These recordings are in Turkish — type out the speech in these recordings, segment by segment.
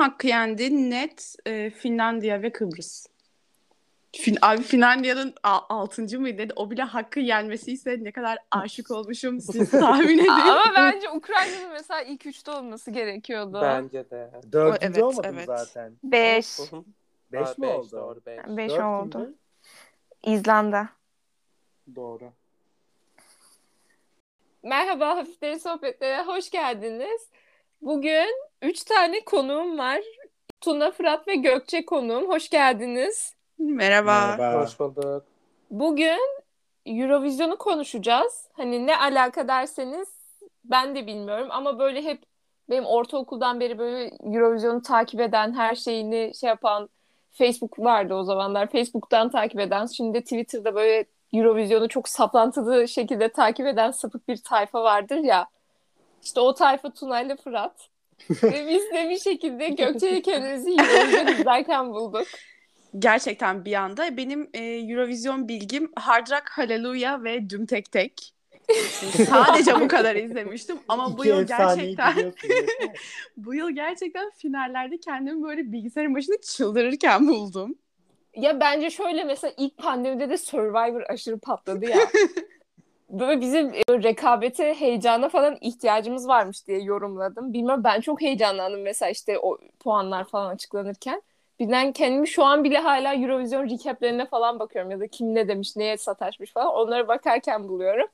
hakkı yendi net e, Finlandiya ve Kıbrıs. Fin abi Finlandiya'nın 6. mıydı? O bile hakkı yenmesiyse ne kadar aşık olmuşum siz tahmin edin. Ama bence Ukrayna'nın mesela ilk üçte olması gerekiyordu. Bence de. Dördüncü evet, olmadım evet. zaten. Beş. Beş Aa, mi oldu? Doğru beş. Beş Dört oldu. kimdi? İzlanda. Doğru. Merhaba Hafiflerin Sohbetlere hoş geldiniz. Bugün üç tane konuğum var. Tuna, Fırat ve Gökçe konuğum. Hoş geldiniz. Merhaba. Merhaba. Hoş bulduk. Bugün Eurovision'u konuşacağız. Hani ne alaka derseniz ben de bilmiyorum ama böyle hep benim ortaokuldan beri böyle Eurovision'u takip eden, her şeyini şey yapan Facebook vardı o zamanlar. Facebook'tan takip eden, şimdi de Twitter'da böyle Eurovision'u çok saplantılı şekilde takip eden sapık bir tayfa vardır ya. İşte o tayfa Tuna ile Fırat. Ve biz de bir şekilde Gökçe'yle kendimizi Eurovision izlerken bulduk. Gerçekten bir anda benim e, Eurovision bilgim Hard Rock Hallelujah ve Düm Tek Tek. Sadece bu kadar izlemiştim ama bu İki yıl efsaneyi gerçekten bu yıl gerçekten finallerde kendimi böyle bilgisayarın başında çıldırırken buldum. Ya bence şöyle mesela ilk pandemide de Survivor aşırı patladı ya. Böyle bizim e, rekabete, heyecana falan ihtiyacımız varmış diye yorumladım. Bilmem ben çok heyecanlandım mesela işte o puanlar falan açıklanırken. Birden kendimi şu an bile hala Eurovision recaplerine falan bakıyorum ya da kim ne demiş, neye sataşmış falan onlara bakarken buluyorum.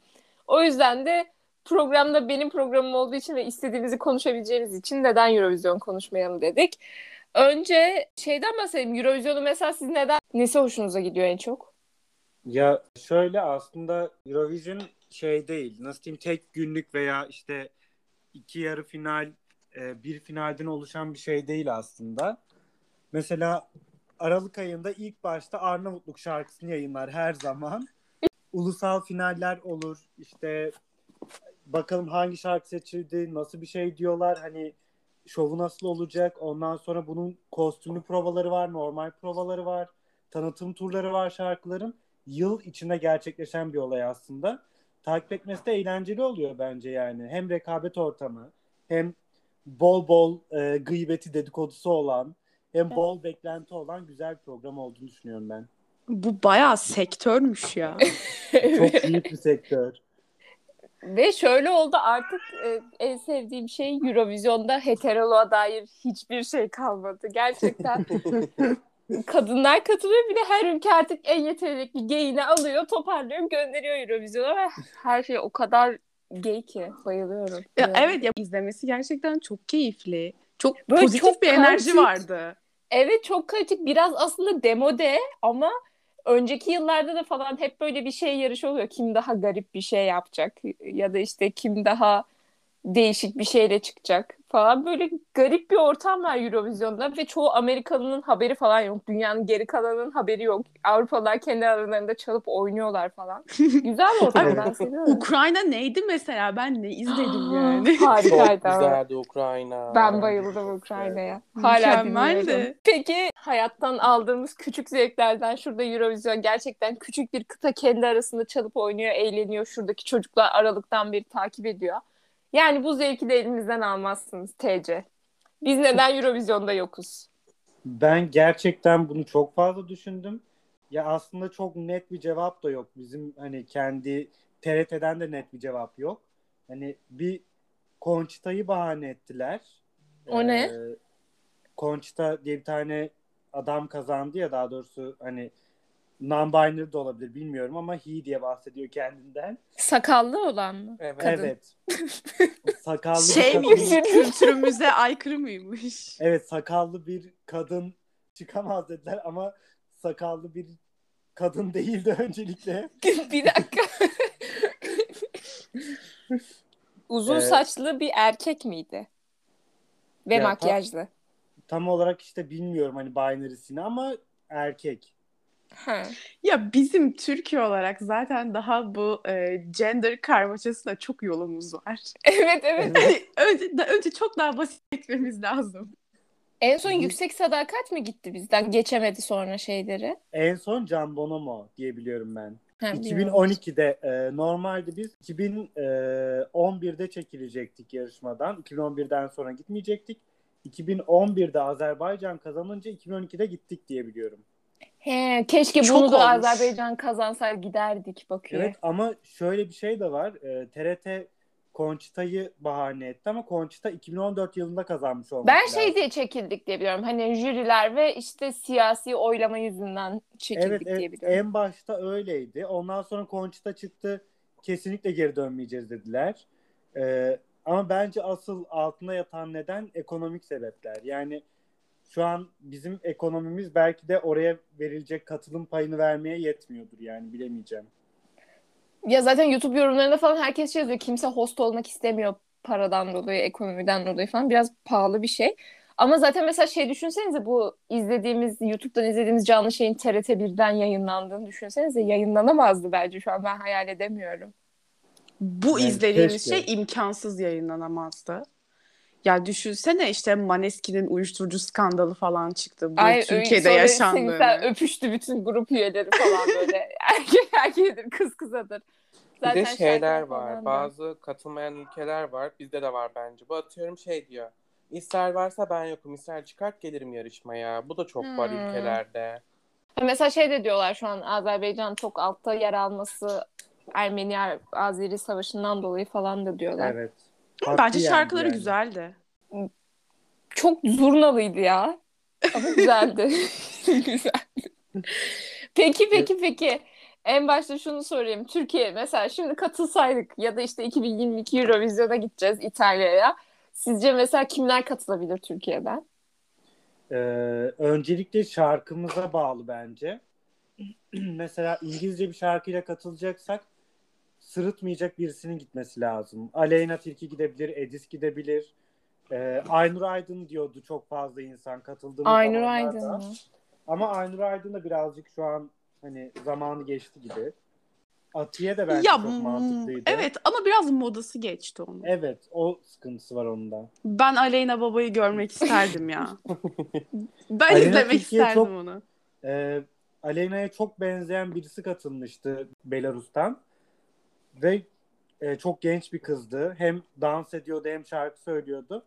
O yüzden de programda benim programım olduğu için ve istediğimizi konuşabileceğimiz için neden Eurovision konuşmayalım dedik. Önce şeyden bahsedelim. Eurovision'u mesela siz neden, nesi hoşunuza gidiyor en çok? Ya şöyle aslında Eurovision şey değil. Nasıl diyeyim tek günlük veya işte iki yarı final e, bir finalden oluşan bir şey değil aslında. Mesela Aralık ayında ilk başta Arnavutluk şarkısını yayınlar her zaman. Ulusal finaller olur. İşte bakalım hangi şarkı seçildi, nasıl bir şey diyorlar. Hani şovu nasıl olacak? Ondan sonra bunun kostümlü provaları var, normal provaları var, tanıtım turları var şarkıların. Yıl içinde gerçekleşen bir olay aslında. Takip etmesi de eğlenceli oluyor bence yani. Hem rekabet ortamı, hem bol bol e, gıybeti dedikodusu olan, hem bol beklenti olan güzel bir program olduğunu düşünüyorum ben. Bu bayağı sektörmüş ya. Çok büyük bir sektör. Ve şöyle oldu artık e, en sevdiğim şey Eurovision'da heteroluğa dair hiçbir şey kalmadı. Gerçekten kadınlar katılıyor bir de her ülke artık en yetenekli gayini alıyor, toparlıyor, gönderiyor Eurovision'a ve her şey o kadar gay ki bayılıyorum. Ya, Yani. evet ya izlemesi gerçekten çok keyifli. Çok Böyle pozitif çok bir enerji kaotik. vardı. Evet çok kritik biraz aslında demode ama önceki yıllarda da falan hep böyle bir şey yarışı oluyor. Kim daha garip bir şey yapacak ya da işte kim daha değişik bir şeyle çıkacak falan. Böyle garip bir ortam var Eurovision'da ve çoğu Amerikalı'nın haberi falan yok. Dünyanın geri kalanının haberi yok. Avrupalılar kendi aralarında çalıp oynuyorlar falan. Güzel bir ortam ben seviyorum. Ukrayna neydi mesela? Ben ne izledim yani. Çok Harikaydı ama. güzeldi Ukrayna. Ben bayıldım Ukrayna'ya. Hala dinliyorum. Mükemmeldi. Peki hayattan aldığımız küçük zevklerden şurada Eurovision gerçekten küçük bir kıta kendi arasında çalıp oynuyor, eğleniyor. Şuradaki çocuklar aralıktan bir takip ediyor. Yani bu zevki de elimizden almazsınız TC. Biz neden Eurovision'da yokuz? Ben gerçekten bunu çok fazla düşündüm. Ya aslında çok net bir cevap da yok. Bizim hani kendi TRT'den de net bir cevap yok. Hani bir Conchita'yı bahane ettiler. O ne? Ee, Conchita diye bir tane adam kazandı ya daha doğrusu hani non-binary de olabilir bilmiyorum ama he diye bahsediyor kendinden. Sakallı olan mı? Evet. Kadın. Evet. Sakallı bir Şey kadın- miymiş? Kültürümüze aykırı mıymış? Evet sakallı bir kadın çıkamaz dediler ama sakallı bir kadın değildi öncelikle. bir dakika. Uzun Ee, saçlı bir erkek miydi? Ve Ya, makyajlı. Tam olarak işte bilmiyorum hani binary'sini ama erkek. Ha. Ya bizim Türkiye olarak zaten daha bu e, gender karmaşasına çok yolumuz var. Evet evet. Hani önce, da, önce çok daha basit etmemiz lazım. En son Yüksek Sadakat mı gitti bizden? Geçemedi sonra şeyleri. En son Can Bonomo diye biliyorum ben. Ha, bilmiyorum. 2012'de e, normalde biz 2011'de çekilecektik yarışmadan. 2011'den sonra gitmeyecektik. 2011'de Azerbaycan kazanınca 2012'de gittik diye biliyorum. He, keşke Çok bunu da olmuş. Azerbaycan kazansaydı giderdik bakıyor. Evet ama şöyle bir şey de var. Ee, TRT Conchita'yı bahane etti ama Conchita 2014 yılında kazanmış olması Ben lazım. şey diye çekildik diye biliyorum. Hani jüriler ve işte siyasi oylama yüzünden çekildik Evet, evet diye biliyorum. en başta öyleydi. Ondan sonra Conchita çıktı. Kesinlikle geri dönmeyeceğiz dediler. Ee, ama bence asıl altında yatan neden ekonomik sebepler. Yani şu an bizim ekonomimiz belki de oraya verilecek katılım payını vermeye yetmiyordur yani bilemeyeceğim. Ya zaten YouTube yorumlarında falan herkes şey yazıyor. Kimse host olmak istemiyor paradan dolayı, ekonomiden dolayı falan. Biraz pahalı bir şey. Ama zaten mesela şey düşünsenize bu izlediğimiz, YouTube'dan izlediğimiz canlı şeyin TRT 1'den yayınlandığını düşünsenize yayınlanamazdı bence şu an ben hayal edemiyorum. Bu Yani izlediğimiz keşke. şey imkansız yayınlanamazdı. Ya düşünsene işte Maneskin'in uyuşturucu skandalı falan çıktı. Bu Ay, Türkiye'de yaşandığını. Sintel öpüştü bütün grup üyeleri falan böyle. Erkek erkeğidir, kız kızadır. Bir de şeyler var. da. Bazı katılmayan ülkeler var. Bizde de var bence. Bu atıyorum şey diyor. İsrail varsa ben yokum. İsrail çıkart gelirim yarışmaya. Bu da çok var Hmm. ülkelerde. Mesela şey de diyorlar şu an Azerbaycan çok altta yer alması Ermeni-Azeri savaşından dolayı falan da diyorlar. Evet. Bence Haklı yani şarkıları yani. güzeldi. Çok zurnalıydı ya. Ama güzeldi. güzeldi. Peki peki peki. En başta şunu sorayım. Türkiye mesela şimdi katılsaydık ya da işte 2022 Eurovision'a gideceğiz İtalya'ya. Sizce mesela kimler katılabilir Türkiye'den? Ee, öncelikle şarkımıza bağlı bence. Mesela İngilizce bir şarkıyla katılacaksak sırıtmayacak birisinin gitmesi lazım. Aleyna Tilki gidebilir, Edis gidebilir. Ee, Aynur Aydın diyordu çok fazla insan katıldığımız Aynur. Aydın mı? Ama Aynur Aydın da birazcık şu an hani zamanı geçti gibi. Atiye de bence ya çok mm, mantıklıydı. evet ama biraz modası geçti onun. Evet o sıkıntısı var onda. Ben Aleyna Baba'yı görmek isterdim ya. ben Aleyna izlemek Tilki'ye isterdim çok- onu. Ee, Aleyna'ya çok benzeyen birisi katılmıştı Belarus'tan. Ve e, çok genç bir kızdı. Hem dans ediyordu hem şarkı söylüyordu.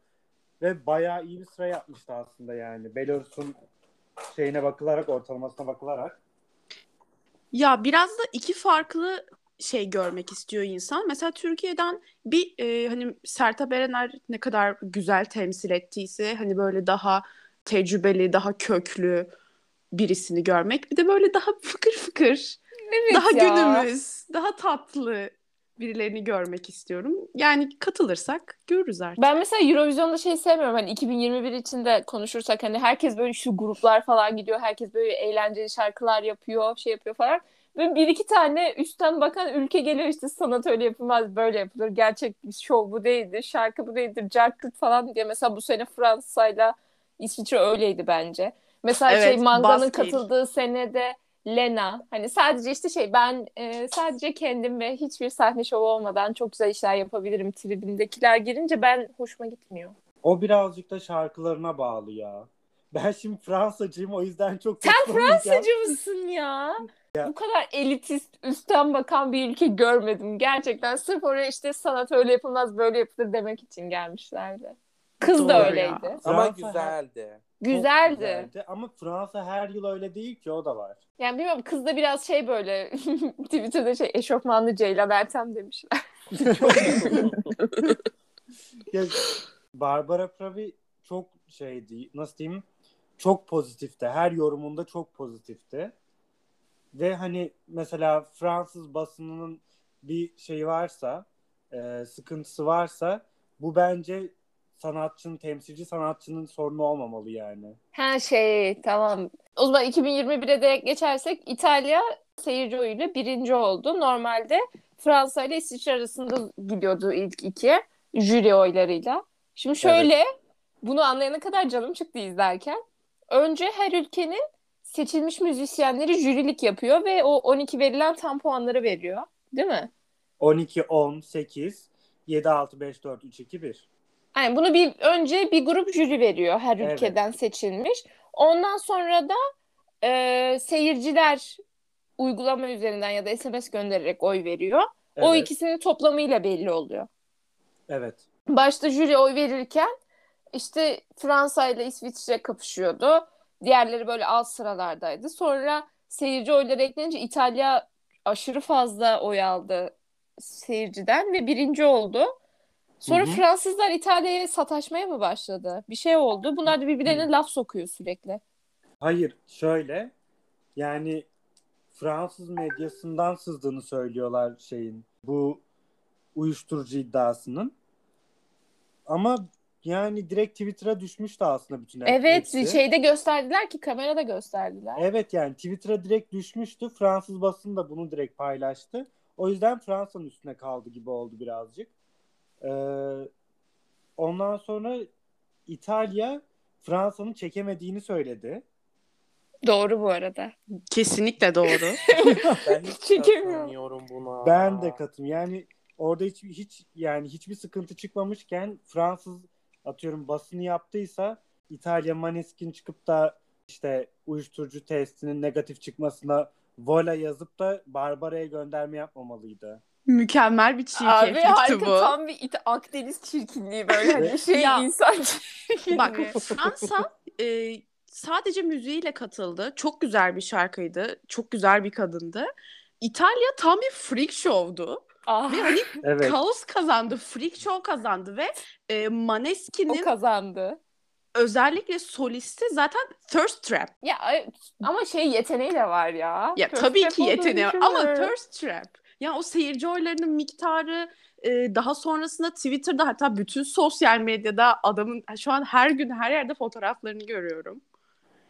Ve bayağı iyi bir sıra yapmıştı aslında yani. Belarus'un şeyine bakılarak, ortalamasına bakılarak. Ya biraz da iki farklı şey görmek istiyor insan. Mesela Türkiye'den bir e, hani Sertab Erener ne kadar güzel temsil ettiyse hani böyle daha tecrübeli, daha köklü birisini görmek. Bir de böyle daha fıkır fıkır, Evet daha ya. günümüz, daha tatlı birilerini görmek istiyorum. Yani katılırsak görürüz artık. Ben mesela Eurovision'da şey sevmiyorum. Hani 2021 için de konuşursak hani herkes böyle şu gruplar falan gidiyor. Herkes böyle eğlenceli şarkılar yapıyor, şey yapıyor falan. Böyle bir iki tane üstten bakan ülke geliyor işte sanat öyle yapılmaz, böyle yapılır. Gerçek bir şov bu değildir, şarkı bu değildir, carkırt falan diye. Mesela bu sene Fransa'yla İsviçre öyleydi bence. Mesela Evet, şey Manga'nın katıldığı senede Lena hani sadece işte şey ben e, sadece kendim ve hiçbir sahne şovu olmadan çok güzel işler yapabilirim tribindekiler girince ben hoşuma gitmiyor. O birazcık da şarkılarına bağlı ya. Ben şimdi Fransacıyım o yüzden çok Sen. Fransızcı mısın ya? Bu kadar elitist, üstten bakan bir ülke görmedim. Gerçekten sırf oraya işte sanat öyle yapılmaz, böyle yapılır demek için gelmişlerdi. Kız Doğru da ya. öyleydi. Ama Fransa güzeldi. Çok Güzeldi. güzeldi. Ama Fransa her yıl öyle değil ki o da var. Yani bilmiyorum kız da biraz şey böyle Twitter'da şey eşofmanlı Ceylan Ertem demişler. Ya, Barbara Pravi çok şeydi nasıl diyeyim çok pozitifti. Her yorumunda çok pozitifti. Ve hani mesela Fransız basınının bir şeyi varsa e, sıkıntısı varsa bu bence sanatçının temsilci sanatçının sorunu olmamalı yani. Ha şey tamam. O zaman 2021'e de geçersek İtalya seyirci oyuyla birinci oldu. Normalde Fransa ile İsviçre arasında gidiyordu ilk iki jüri oylarıyla. Şimdi şöyle bunu anlayana kadar canım çıktı izlerken. Önce her ülkenin seçilmiş müzisyenleri jürilik yapıyor ve o 12 verilen tam puanları veriyor. Değil mi? 12 10 8 7 6 5 4 3 2 1. Yani bunu bir önce bir grup jüri veriyor her Evet. ülkeden seçilmiş. Ondan sonra da e, seyirciler uygulama üzerinden ya da SMS göndererek oy veriyor. Evet. O ikisinin toplamıyla belli oluyor. Evet. Başta jüri oy verirken İşte Fransa ile İsviçre kapışıyordu. Diğerleri böyle alt sıralardaydı. Sonra seyirci oyları eklenince İtalya aşırı fazla oy aldı seyirciden ve birinci oldu. Sonra Hı hı. Fransızlar İtalya'ya sataşmaya mı başladı? Bir şey oldu. Bunlar da birbirlerine laf sokuyor sürekli. Hayır şöyle yani Fransız medyasından sızdığını söylüyorlar şeyin bu uyuşturucu iddiasının. Ama yani direkt Twitter'a düşmüştü aslında bütün Evet hepsi. şeyde gösterdiler ki kamerada gösterdiler. Evet yani Twitter'a direkt düşmüştü. Fransız basını da bunu direkt paylaştı. O yüzden Fransa'nın üstüne kaldı gibi oldu birazcık. Ee, ondan sonra İtalya Fransa'nın çekemediğini söyledi. Doğru bu arada. Kesinlikle doğru. Ben hiç Çekemiyorum. buna. Ben de katım. Yani orada hiç hiç yani hiçbir sıkıntı çıkmamışken Fransız atıyorum basını yaptıysa İtalya Maneskin çıkıp da işte uyuşturucu testinin negatif çıkmasına vola yazıp da Barbara'ya gönderme yapmamalıydı. Mükemmel bir Abi çirkeflikti harika bu. tam bir İta- Akdeniz çirkinliği böyle hani şey Ya. insan Bak çirkinliği. Fransa e, sadece müziğiyle katıldı. Çok güzel bir şarkıydı. Çok güzel bir kadındı. İtalya tam bir freak show'du. Ah, Ve hani Evet. kaos kazandı, freak show kazandı ve e, o Maneskin'in kazandı. özellikle solisti zaten Thirst Trap. Ya ay- ama şey yeteneği de var ya. Ya First tabii step ki olduğunu yeteneği var ama düşünmüyorum. Thirst Trap. Yani o seyirci oylarının miktarı e, daha sonrasında Twitter'da hatta bütün sosyal medyada adamın şu an her gün her yerde fotoğraflarını görüyorum.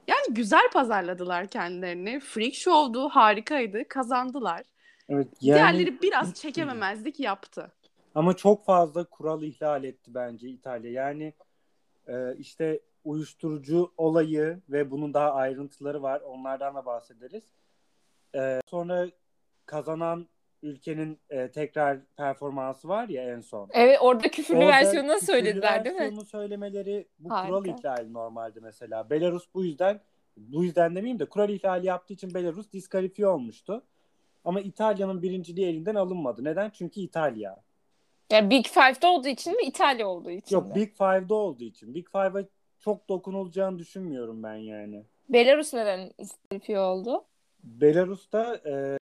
Yani güzel pazarladılar kendilerini. Freak show'du, harikaydı, kazandılar. Evet. Yani Diğerleri biraz çekememezlik yaptı. ama çok fazla kural ihlal etti bence İtalya. Yani e, işte uyuşturucu olayı ve bunun daha ayrıntıları var. Onlardan da bahsederiz. E, sonra kazanan ülkenin e, tekrar performansı var ya en son. Evet orada küfürlü Orada versiyonuna küfürlü söylediler değil mi? söylemeleri bu Harika. kural ihlali normalde mesela. Belarus bu yüzden bu yüzden demeyeyim de kural ihlali yaptığı için Belarus diskalifiye olmuştu. Ama İtalya'nın birinciliği elinden alınmadı. Neden? Çünkü İtalya. Ya Big Five'da olduğu için mi İtalya olduğu için Yok mi? Big Five'da olduğu için. Big Five'a çok dokunulacağını düşünmüyorum ben yani. Belarus neden istifiye oldu? Belarus'ta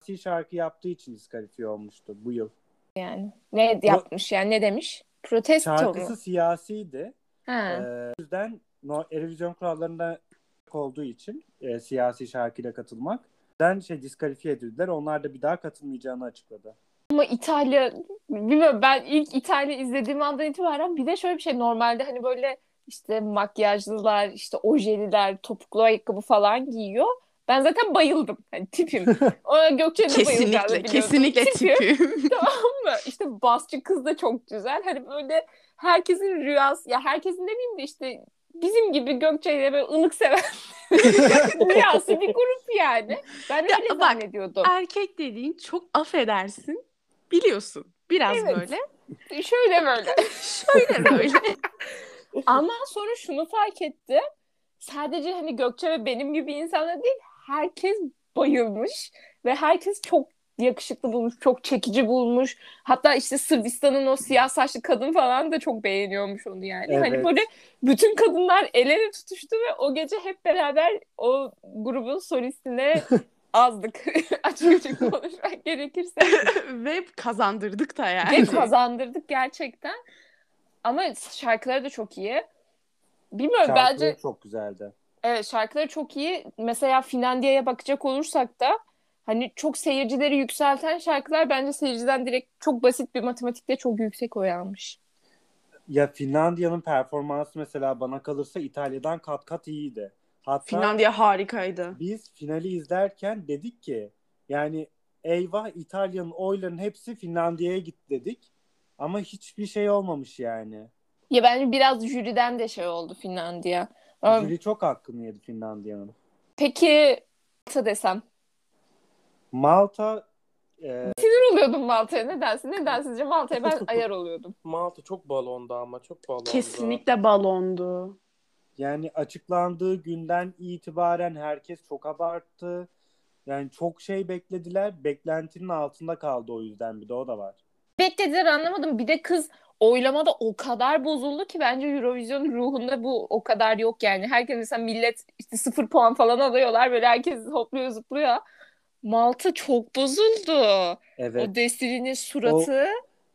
e, şarkı yaptığı için diskalifiye olmuştu bu yıl. Yani ne yapmış yani ne demiş? Protesto mu? Şarkısı siyasiydi. Ha. E, o yüzden no, Eurovision kurallarında olduğu için e, siyasi şarkıyla katılmak. Den şey diskalifiye edildiler. Onlar da bir daha katılmayacağını açıkladı. Ama İtalya bilmiyorum ben ilk İtalya izlediğim andan itibaren bir de şöyle bir şey normalde hani böyle işte makyajlılar işte ojeliler topuklu ayakkabı falan giyiyor. Ben zaten bayıldım. Hani tipim. Ona Gökçe'nin de bayılacağını Kesinlikle, kesinlikle Tipim. tipim. tamam mı? İşte basçı kız da çok güzel. Hani böyle herkesin rüyası ya herkesin demeyeyim de işte bizim gibi Gökçe'yle böyle ılık seven rüyası bir grup yani. Ben öyle Ya bak, zannediyordum. Erkek dediğin çok affedersin. Biliyorsun. Biraz Evet. böyle. Şöyle böyle. Şöyle böyle. Ama sonra şunu fark ettim. Sadece hani Gökçe ve benim gibi insanlar değil, herkes bayılmış ve herkes çok yakışıklı bulmuş, çok çekici bulmuş. Hatta işte Sırbistan'ın o siyah saçlı kadın falan da çok beğeniyormuş onu yani. Hani Evet. böyle bütün kadınlar el ele tutuştu ve o gece hep beraber o grubun solistine azdık. Açık açık konuşmak gerekirse. Ve kazandırdık da yani. Ve kazandırdık gerçekten. Ama şarkıları da çok iyi. Bilmiyorum Şarkıları bence çok güzeldi. Evet şarkıları çok iyi. Mesela Finlandiya'ya bakacak olursak da hani çok seyircileri yükselten şarkılar bence seyirciden direkt çok basit bir matematikte çok yüksek oy almış. Ya Finlandiya'nın performansı mesela bana kalırsa İtalya'dan kat kat iyiydi. Hatta Finlandiya harikaydı. biz finali izlerken dedik ki yani eyvah İtalya'nın oylarının hepsi Finlandiya'ya gitti dedik. Ama hiçbir şey olmamış yani. Ya bence biraz jüriden de şey oldu Finlandiya. Ama Jüri çok hakkını yedi Finlandiya'nın. peki Malta desem. Malta e, Sinir oluyordum Malta'ya. Nedense. Neden sizce Malta'ya ben ayar oluyordum. Malta çok balondu ama çok balondu. Kesinlikle balondu. yani açıklandığı günden itibaren herkes çok abarttı. Yani çok şey beklediler. Beklentinin altında kaldı o yüzden bir de o da var. Beklediler anlamadım. Bir de kız oylamada o kadar bozuldu ki bence Eurovision ruhunda bu o kadar yok yani. Herkes mesela millet işte sıfır puan falan alıyorlar böyle herkes hopluyor zıplıyor. Malta çok bozuldu. Evet. O Destiny'nin suratı.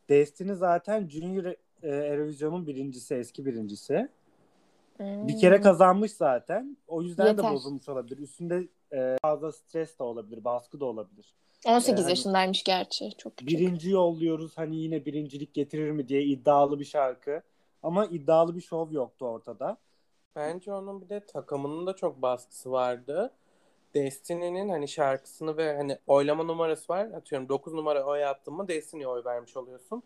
Destiny zaten Junior e, Eurovision'un birincisi, eski birincisi. Hmm. Bir kere kazanmış zaten. O yüzden Yeter. de bozulmuş olabilir. Üstünde e, fazla stres de olabilir, baskı da olabilir. 18 Yani- yaşındaymış gerçi. Çok küçük. Birinci yolluyoruz hani yine birincilik getirir mi diye iddialı bir şarkı. Ama iddialı bir şov yoktu ortada. Bence onun bir de takımının da çok baskısı vardı. Destiny'nin hani şarkısını ve hani oylama numarası var. Atıyorum 9 numara oy attın mı Destiny'ye oy vermiş oluyorsun.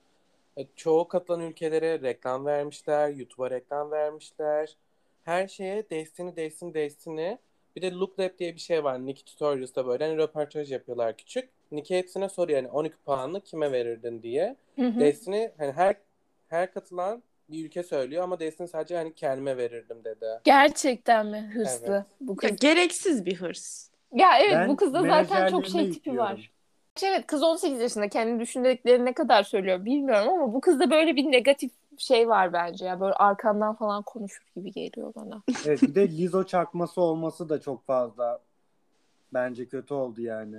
E, çoğu katılan ülkelere reklam vermişler, YouTube'a reklam vermişler. Her şeye Destiny, Destiny, Destiny. Bir de Look Lab diye bir şey var. Nicky Tutorials'da böyle hani röportaj yapıyorlar küçük. Nicky hepsine soruyor yani 12 puanını kime verirdin diye. Hı hı. Destiny hani her her katılan bir ülke söylüyor ama Destiny sadece hani kendime verirdim dedi. Gerçekten mi hırslı Evet. bu Ya, kız? gereksiz bir hırs. Ya evet Ben bu kızda zaten çok şey tipi yüklüyorum. var. Evet kız 18 yaşında kendi düşündükleri ne kadar söylüyor bilmiyorum ama bu kızda böyle bir negatif şey var bence ya böyle arkandan falan konuşur gibi geliyor bana. Evet bir de Lizo çakması olması da çok fazla bence kötü oldu yani.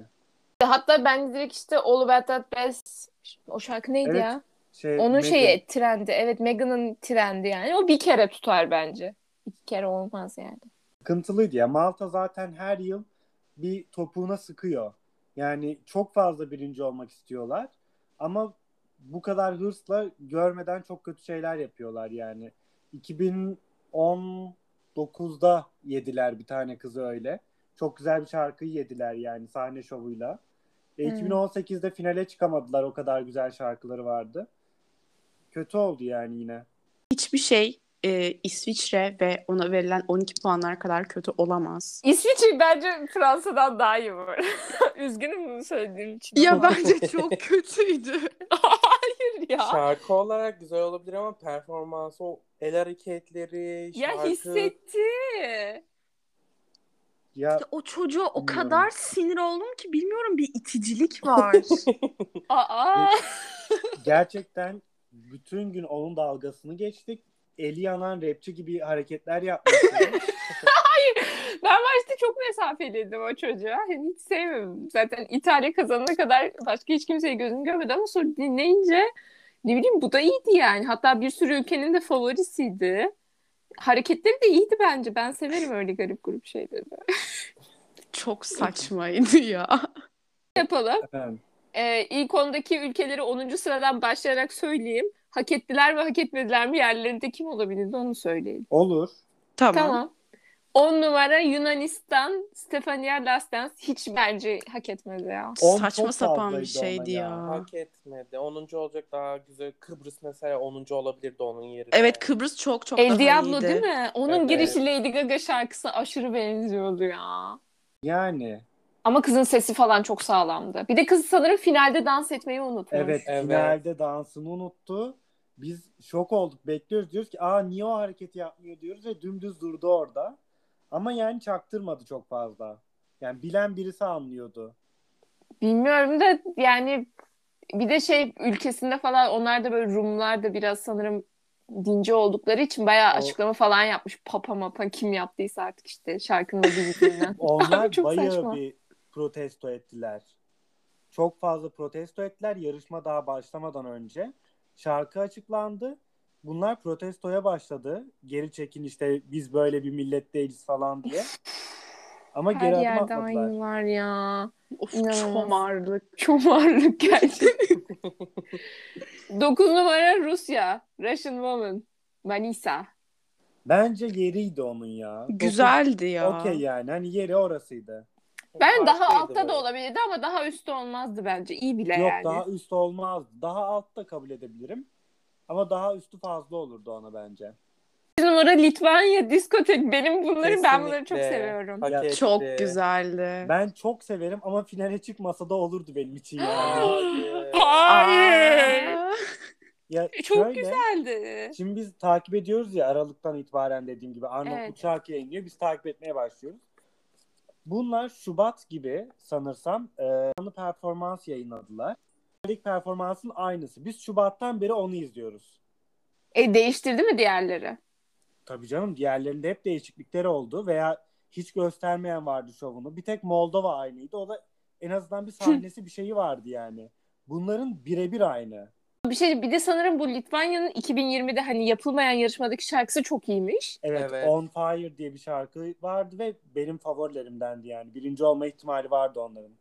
Hatta ben direkt işte All About That Bass o şarkı neydi Evet, ya? Şey, Onun Megan- şeyi trendi. Evet Megan'ın trendi yani. O bir kere tutar bence. İki kere olmaz yani. sıkıntılıydı ya. Malta zaten her yıl bir topuğuna sıkıyor. Yani çok fazla birinci olmak istiyorlar. Ama bu kadar hırsla görmeden çok kötü şeyler yapıyorlar yani. 2019'da yediler bir tane kızı öyle. Çok güzel bir şarkıyı yediler yani sahne şovuyla. E, Hmm. 2018'de finale çıkamadılar. O kadar güzel şarkıları vardı. Kötü oldu yani yine. Hiçbir şey e, İsviçre ve ona verilen 12 puanlar kadar kötü olamaz. İsviçre bence Fransa'dan daha iyi var. Üzgünüm bunu söylediğim için. Ya bence çok kötüydü. Hayır ya. Şarkı olarak güzel olabilir ama performansı o el hareketleri, Ya şarkı hissetti. Ya Ya o çocuğa o Bilmiyorum. kadar sinir oldum ki bilmiyorum bir iticilik var. Aa. gerçekten bütün gün onun dalgasını geçtik. Eli yanan rapçi gibi hareketler yapmıştı. Ben başta çok mesafeliydim o çocuğa. Hani hiç sevmiyorum. Zaten İtalya kazanana kadar başka hiç kimseyi gözüm görmedi ama sonra dinleyince ne bileyim bu da iyiydi yani. Hatta bir sürü ülkenin de favorisiydi. Hareketleri de iyiydi bence. Ben severim öyle garip grup şeyleri. çok saçmaydı ya. Yapalım. Efendim. Ee, ilk ondaki ülkeleri 10. sıradan başlayarak söyleyeyim. Hak ettiler mi hak etmediler mi yerlerinde kim olabilirdi onu söyleyelim. Olur. Tamam. Tamam. 10 numara Yunanistan, Stefania Lastens hiç bence hak etmedi ya. On Saçma sapan bir şeydi ya. ya. hak etmedi. 10. olacak daha güzel. Kıbrıs mesela 10. olabilirdi onun yerine. Evet Kıbrıs çok çok El daha Diablo iyiydi. değil mi? Onun Evet. girişi Lady Gaga şarkısı aşırı benziyordu ya. Yani Ama kızın sesi falan çok sağlamdı. Bir de kız sanırım finalde dans etmeyi unutmuş. evet, Evet. finalde dansını unuttu. Biz şok olduk. Bekliyoruz diyoruz ki aa niye o hareketi yapmıyor diyoruz ve dümdüz durdu orada. Ama yani çaktırmadı çok fazla. Yani bilen birisi anlıyordu. Bilmiyorum da yani bir de şey ülkesinde falan onlar da böyle Rumlar da biraz sanırım dinci oldukları için bayağı O- açıklama falan yapmış. Papa mapa kim yaptıysa artık işte şarkının yüzünden. Onlar Çok bayağı saçma. bir protesto ettiler. Çok fazla protesto ettiler yarışma daha başlamadan önce. Şarkı açıklandı. Bunlar protestoya başladı. Geri çekin işte biz böyle bir millet değiliz falan diye. Ama Her geri adım yerde atmadılar. aynı var ya. Of İnanılmaz. çomarlık. Çomarlık gerçekten. 9 numara Rusya. Russian Woman. Manisa. Bence yeriydi onun ya. Güzeldi ya. Okey yani. Hani yeri orasıydı. Ben daha Farklıydı altta bu. da olabilirdi ama daha üstte olmazdı bence. İyi bile Yok yani. daha üst olmazdı. Daha altta kabul edebilirim. Ama daha üstü fazla olurdu ona bence. 8 numara Litvanya diskotek. Benim bunları ben bunları çok Kesinlikle. seviyorum. Hak Ya, etti. Çok güzeldi. Ben çok severim ama finale çıkmasa da olurdu benim için yani. Hayır. Aa. ya Çok şöyle, güzeldi. Şimdi biz takip ediyoruz ya Aralık'tan itibaren dediğim gibi Arnavutluk Evet. şarkı yayınlıyor. Biz takip etmeye başlıyoruz. Bunlar Şubat gibi sanırsam e, canlı performans yayınladılar. İlk performansın aynısı. Biz Şubat'tan beri onu izliyoruz. E değiştirdi mi diğerleri? Tabii canım diğerlerinde hep değişiklikleri oldu veya hiç göstermeyen vardı şovunu. Bir tek Moldova aynıydı. O da en azından bir sahnesi bir şeyi vardı yani. Bunların birebir aynı. Bir şey bir de sanırım bu Litvanya'nın 2020'de hani yapılmayan yarışmadaki şarkısı çok iyiymiş. Evet, Evet. On Fire diye bir şarkı vardı ve benim favorilerimdendi yani. Birinci olma ihtimali vardı onların.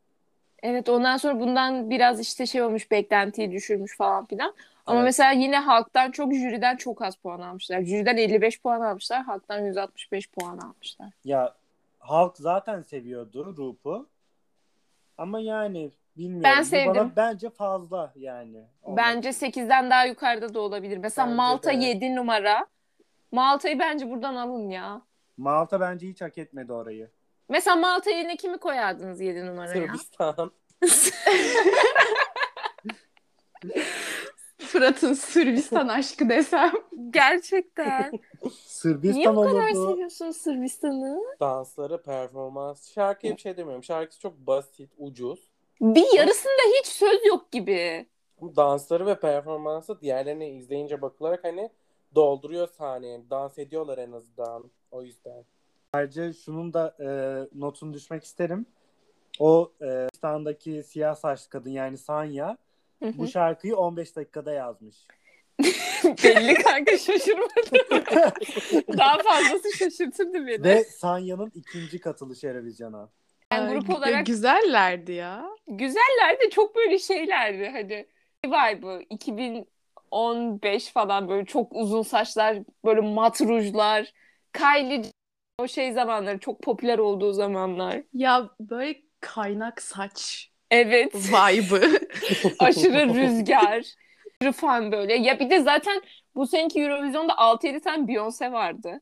Evet ondan sonra bundan biraz işte şey olmuş beklentiyi düşürmüş falan filan. Ama Evet. mesela yine halktan çok jüriden çok az puan almışlar. Jüriden 55 puan almışlar. Halktan 165 puan almışlar. Ya halk zaten seviyordu Roop'u. Ama yani bilmiyorum. Ben Bu sevdim. Bana bence fazla yani. Ondan. Bence 8'den daha yukarıda da olabilir. Mesela Bence Malta de. 7 numara. Malta'yı bence buradan alın ya. Malta bence hiç hak etmedi orayı. Mesela Malta yerine kimi koyardınız 7 numaraya? Sırbistan. Fırat'ın Sırbistan aşkı desem. Gerçekten. Niye Sırbistan bu kadar olurdu. seviyorsun Sırbistan'ı? Dansları, performans. Şarkıya bir şey demiyorum. Şarkısı çok basit, ucuz. Bir yarısında hiç söz yok gibi. Dansları ve performansı diğerlerini izleyince bakılarak hani dolduruyor sahneyi. Dans ediyorlar en azından. O yüzden. Ayrıca şunun da e, notunu düşmek isterim. O e, siyah saçlı kadın yani Sanya Hı hı. bu şarkıyı 15 dakikada yazmış. Belli kanka şaşırmadım. Daha fazlası şaşırtırdı beni. Ve Sanya'nın ikinci katılışı Eurovision'a. Yani grup olarak Güzellerdi ya. güzeller de çok böyle şeylerdi hani. Vibe'ı 2015 falan böyle çok uzun saçlar, böyle mat rujlar. Kylie o şey zamanları çok popüler olduğu zamanlar. Ya böyle kaynak saç Evet. vibe'ı. aşırı rüzgar. Aşırı fan böyle. Ya bir de zaten bu seneki Eurovision'da 6-7 tane Beyoncé vardı.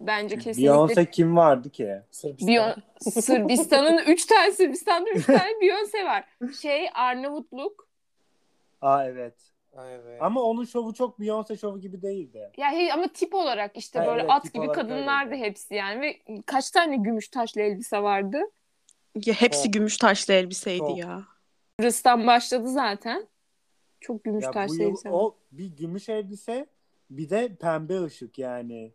Bence kesinlikle. Beyoncé kim vardı ki? Sırbistan. Beyon- Sırbistan'ın 3 tane Sırbistan'da 3 tane Beyoncé var. Şey Arnavutluk. Aa evet. Evet. Ama onun şovu çok Beyoncé şovu gibi değildi. Ya hey, ama tip olarak işte Ha, böyle evet, at gibi kadınlardı öyleydi. hepsi yani ve kaç tane gümüş taşlı elbise vardı. ya hepsi Çok. gümüş taşlı elbiseydi Çok. ya. Kıbrıs'tan başladı zaten. Çok gümüş Ya bu taşlı yıl elbise. var. o bir gümüş elbise bir de pembe ışık yani.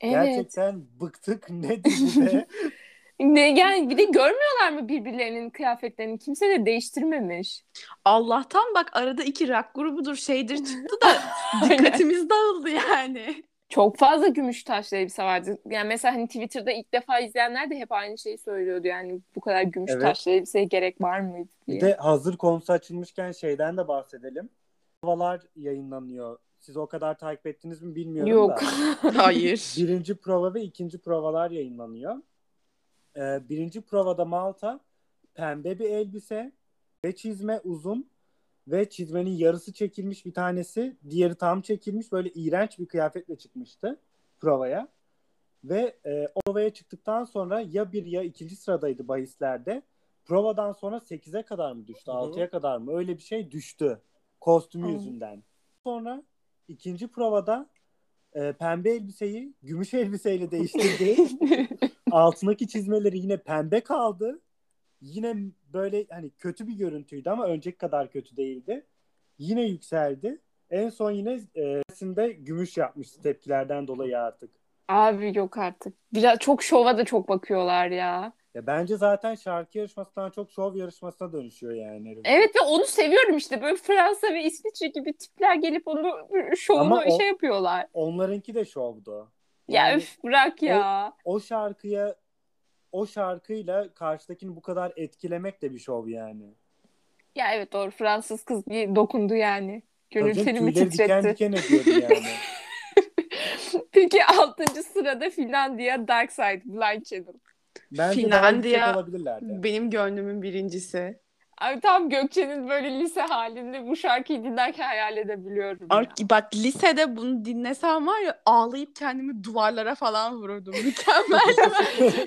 Evet. Gerçekten bıktık nedir be? Ne yani bir de görmüyorlar mı birbirlerinin kıyafetlerini? Kimse de değiştirmemiş. Allah'tan bak arada iki rock grubudur şeydir çıktı da dikkatimiz dağıldı yani. Çok fazla gümüş taşlı elbise vardı. Yani mesela hani Twitter'da ilk defa izleyenler de hep aynı şeyi söylüyordu. Yani bu kadar gümüş Evet. taşlı elbiseye gerek var mıydı diye. Bir de hazır konusu açılmışken şeyden de bahsedelim. Provalar yayınlanıyor. Siz o kadar takip ettiniz mi bilmiyorum Yok. da. Hayır. Birinci prova ve ikinci provalar yayınlanıyor. Ee, birinci provada Malta pembe bir elbise ve çizme uzun ve çizmenin yarısı çekilmiş bir tanesi, diğeri tam çekilmiş böyle iğrenç bir kıyafetle çıkmıştı provaya. Ve e, provaya çıktıktan sonra ya bir ya ikinci sıradaydı bahislerde. Provadan sonra 8'e kadar mı düştü, Hı hı. 6'ya kadar mı? Öyle bir şey düştü kostümü Hı. yüzünden. Sonra ikinci provada e, pembe elbiseyi gümüş elbiseyle değiştirdi. Altındaki çizmeleri yine pembe kaldı. Yine böyle hani kötü bir görüntüydü ama önceki kadar kötü değildi. Yine yükseldi. En son yine e, gümüş yapmıştı tepkilerden dolayı artık. Abi yok artık. Biraz çok şova da çok bakıyorlar ya. Ya bence zaten şarkı yarışmasından çok şov yarışmasına dönüşüyor yani. Evet ve onu seviyorum işte. Böyle Fransa ve İsviçre gibi tipler gelip onu şovunu Ama o- şey yapıyorlar. Onlarınki de şovdu. Ya Yani üf bırak ya. o şarkıya o şarkıyla karşıdakini bu kadar etkilemek de bir şov yani. Ya evet doğru Fransız kız bir dokundu yani. Gönül Tabii telimi diken titretti. diken ediyordu yani. Peki 6. sırada Finlandiya Dark Side Blind Channel. Bence Finlandiya olabilirlerdi. benim gönlümün birincisi. Abi tam Gökçe'nin böyle lise halinde bu şarkıyı dinlerken hayal edebiliyorum. ya. Ar- bak lisede bunu dinlesem var ya ağlayıp kendimi duvarlara falan vururdum. Mükemmel.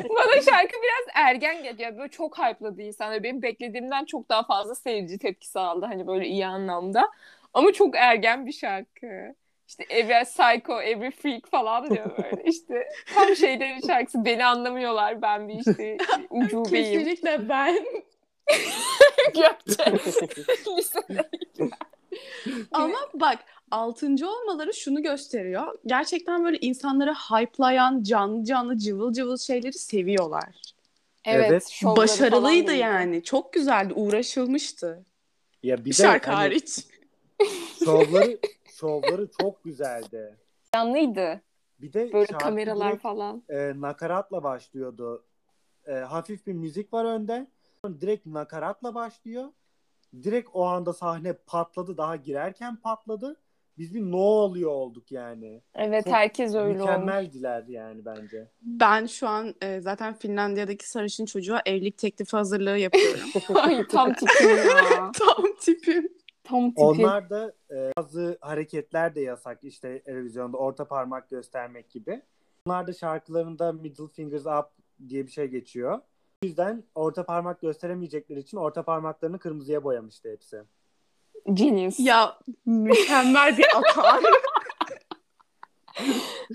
Bana şarkı biraz ergen geliyor. Böyle çok hype'ladı insanlar. Benim beklediğimden çok daha fazla seyirci tepkisi aldı. Hani böyle iyi anlamda. Ama çok ergen bir şarkı. İşte Every Psycho, Every Freak falan diyor böyle. İşte tam şeylerin şarkısı. Beni anlamıyorlar. Ben bir işte ucubeyim. Kesinlikle ben. Gökçe. Ama bak altıncı olmaları şunu gösteriyor. Gerçekten böyle insanları hype'layan canlı canlı cıvıl cıvıl şeyleri seviyorlar. Evet. Başarılıydı yani. Çok güzeldi. Uğraşılmıştı. Ya bir Bir de şarkı hani hariç. şovları şovları çok güzeldi. Canlıydı. Bir de Böyle şarkı kameralar direkt, falan. e, nakaratla başlıyordu. E, hafif bir müzik var önde. Direkt nakaratla başlıyor. Direkt o anda sahne patladı. Daha girerken patladı. Biz bir ne oluyor olduk yani. Evet Çok herkes öyle olmuş. Mükemmeldiler yani bence. Ben şu an e, zaten Finlandiya'daki sarışın çocuğa evlilik teklifi hazırlığı yapıyorum. Ay tam tipim ya. Tam tipim. Tam tipim. Onlar da e, bazı hareketler de yasak işte televizyonda orta parmak göstermek gibi. Onlar da şarkılarında middle fingers up diye bir şey geçiyor. Yüzden orta parmak gösteremeyecekleri için orta parmaklarını kırmızıya boyamıştı hepsi. Genius. Ya mükemmel bir atar.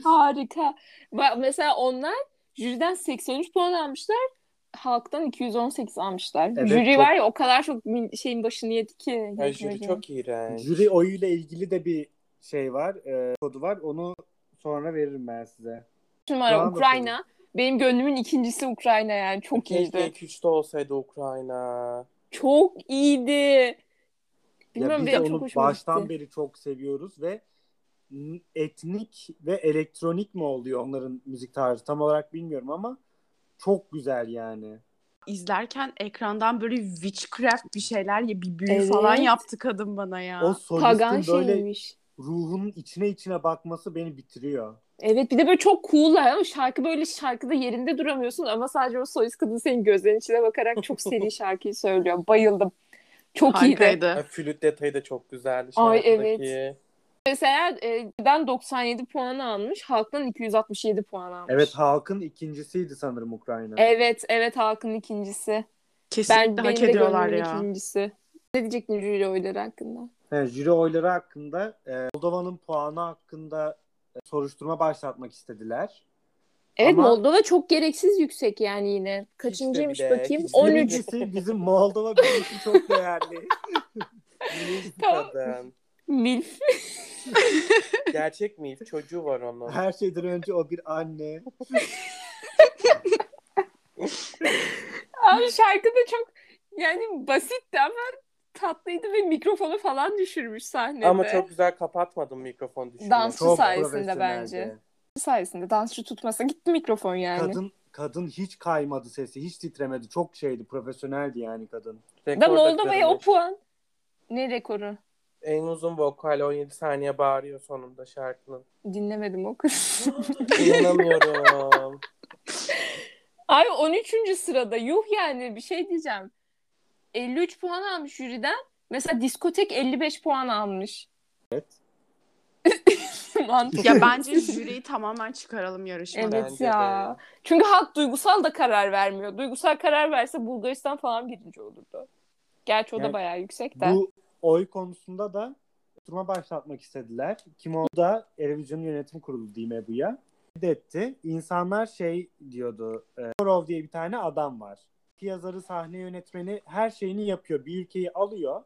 Harika. Bak mesela onlar jüriden 83 puan almışlar. Halktan 218 almışlar. Evet, Jüri çok- var ya o kadar çok şeyin başını yedi ki. Ay, jüri çok iğrenç. Jüri oyuyla ilgili de bir şey var, e, kodu var. Onu sonra veririm ben size. numara Ukrayna. Benim gönlümün ikincisi Ukrayna yani. Çok Keşke iyiydi. 2-3'te olsaydı Ukrayna. Çok iyiydi. Ya Bilmiyorum biz benim onu çok hoşuma baştan gitti. beri çok seviyoruz ve etnik ve elektronik mi oluyor onların müzik tarzı tam olarak bilmiyorum ama çok güzel yani. İzlerken ekrandan böyle witchcraft bir şeyler ya bir büyü Evet. falan yaptı kadın bana ya. O Pagan solistin böyle şeymiş. ruhunun içine içine bakması beni bitiriyor. Evet bir de böyle çok cool'lar ama şarkı böyle şarkıda yerinde duramıyorsun ama sadece o solist kadın senin gözlerinin içine bakarak çok seri şarkıyı söylüyor. Bayıldım. Çok iyiydi. Harikaydı. Ay, flüt detayı da çok güzeldi Ay, şarkıdaki. Mesela e, ben 97 puan almış, halktan 267 puan almış. Evet halkın ikincisiydi sanırım Ukrayna. Evet, evet halkın ikincisi. Kesinlikle Ben hak ediyorlar ya. ikincisi. Ne diyecektin jüri oyları hakkında? Evet, jüri oyları hakkında e, Moldova'nın puanı hakkında soruşturma başlatmak istediler. Evet Ama- Moldova çok gereksiz yüksek yani yine. Kaçıncıymış bir de, bakayım? hiç de bir 13. Birincisi bizim Moldova için çok değerli. Milf. Milf. Gerçek milf. Çocuğu var onun. Her şeyden önce o bir anne. Abi şarkı da çok yani basitti ama tatlıydı ve mikrofonu falan düşürmüş sahnede. Ama çok güzel kapatmadım mikrofon düşürmesi. Dans- Çok sayesinde bence. sayesinde dansçı tutmasa gitti mikrofon yani. Kadın kadın hiç kaymadı sesi, hiç titremedi. Çok şeydi, profesyoneldi yani kadın. da Moldova'ya o puan. Ne rekoru? En uzun vokal 17 saniye bağırıyor sonunda şarkının. Dinlemedim o kız. İnanamıyorum. Ay 13. sırada yuh yani bir şey diyeceğim. 53 puan almış jüriden. Mesela diskotek 55 puan almış. Evet. Mantıklı. Ya bence jüriyi tamamen çıkaralım yarışmadan. Evet Bence ya. de. Çünkü halk duygusal da karar vermiyor. Duygusal karar verse Bulgaristan falan birinci olurdu. Gerçi o da Yani bayağı yüksek de. Bu oy konusunda da oturma başlatmak istediler. Kim o da Eurovision Yönetim Kurulu diyeyim Ebu'ya. etti. İnsanlar şey diyordu. E, Korov diye bir tane adam var. Yazarı, sahne yönetmeni her şeyini yapıyor. Bir ülkeyi alıyor.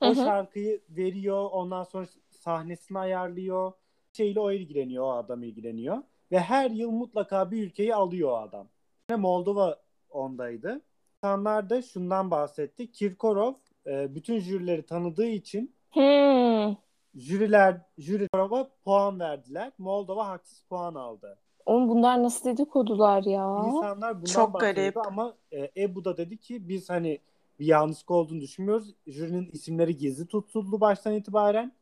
O Hı hı. şarkıyı veriyor. Ondan sonra sahnesini ayarlıyor. Şeyle o ilgileniyor. O adam ilgileniyor. Ve her yıl mutlaka bir ülkeyi alıyor o adam. Moldova ondaydı. İnsanlar da şundan bahsetti. Kirkorov e, bütün jürileri tanıdığı için Hmm. jüriler jüri Kirorov'a puan verdiler. Moldova haksız puan aldı. Oğlum bunlar nasıl dedikodular ya? İnsanlar bundan Çok bahsediyordu garip. ama e, Ebu da dedi ki biz hani bir yanlışlık olduğunu düşünmüyoruz. Jürinin isimleri gizli tutuldu baştan itibaren.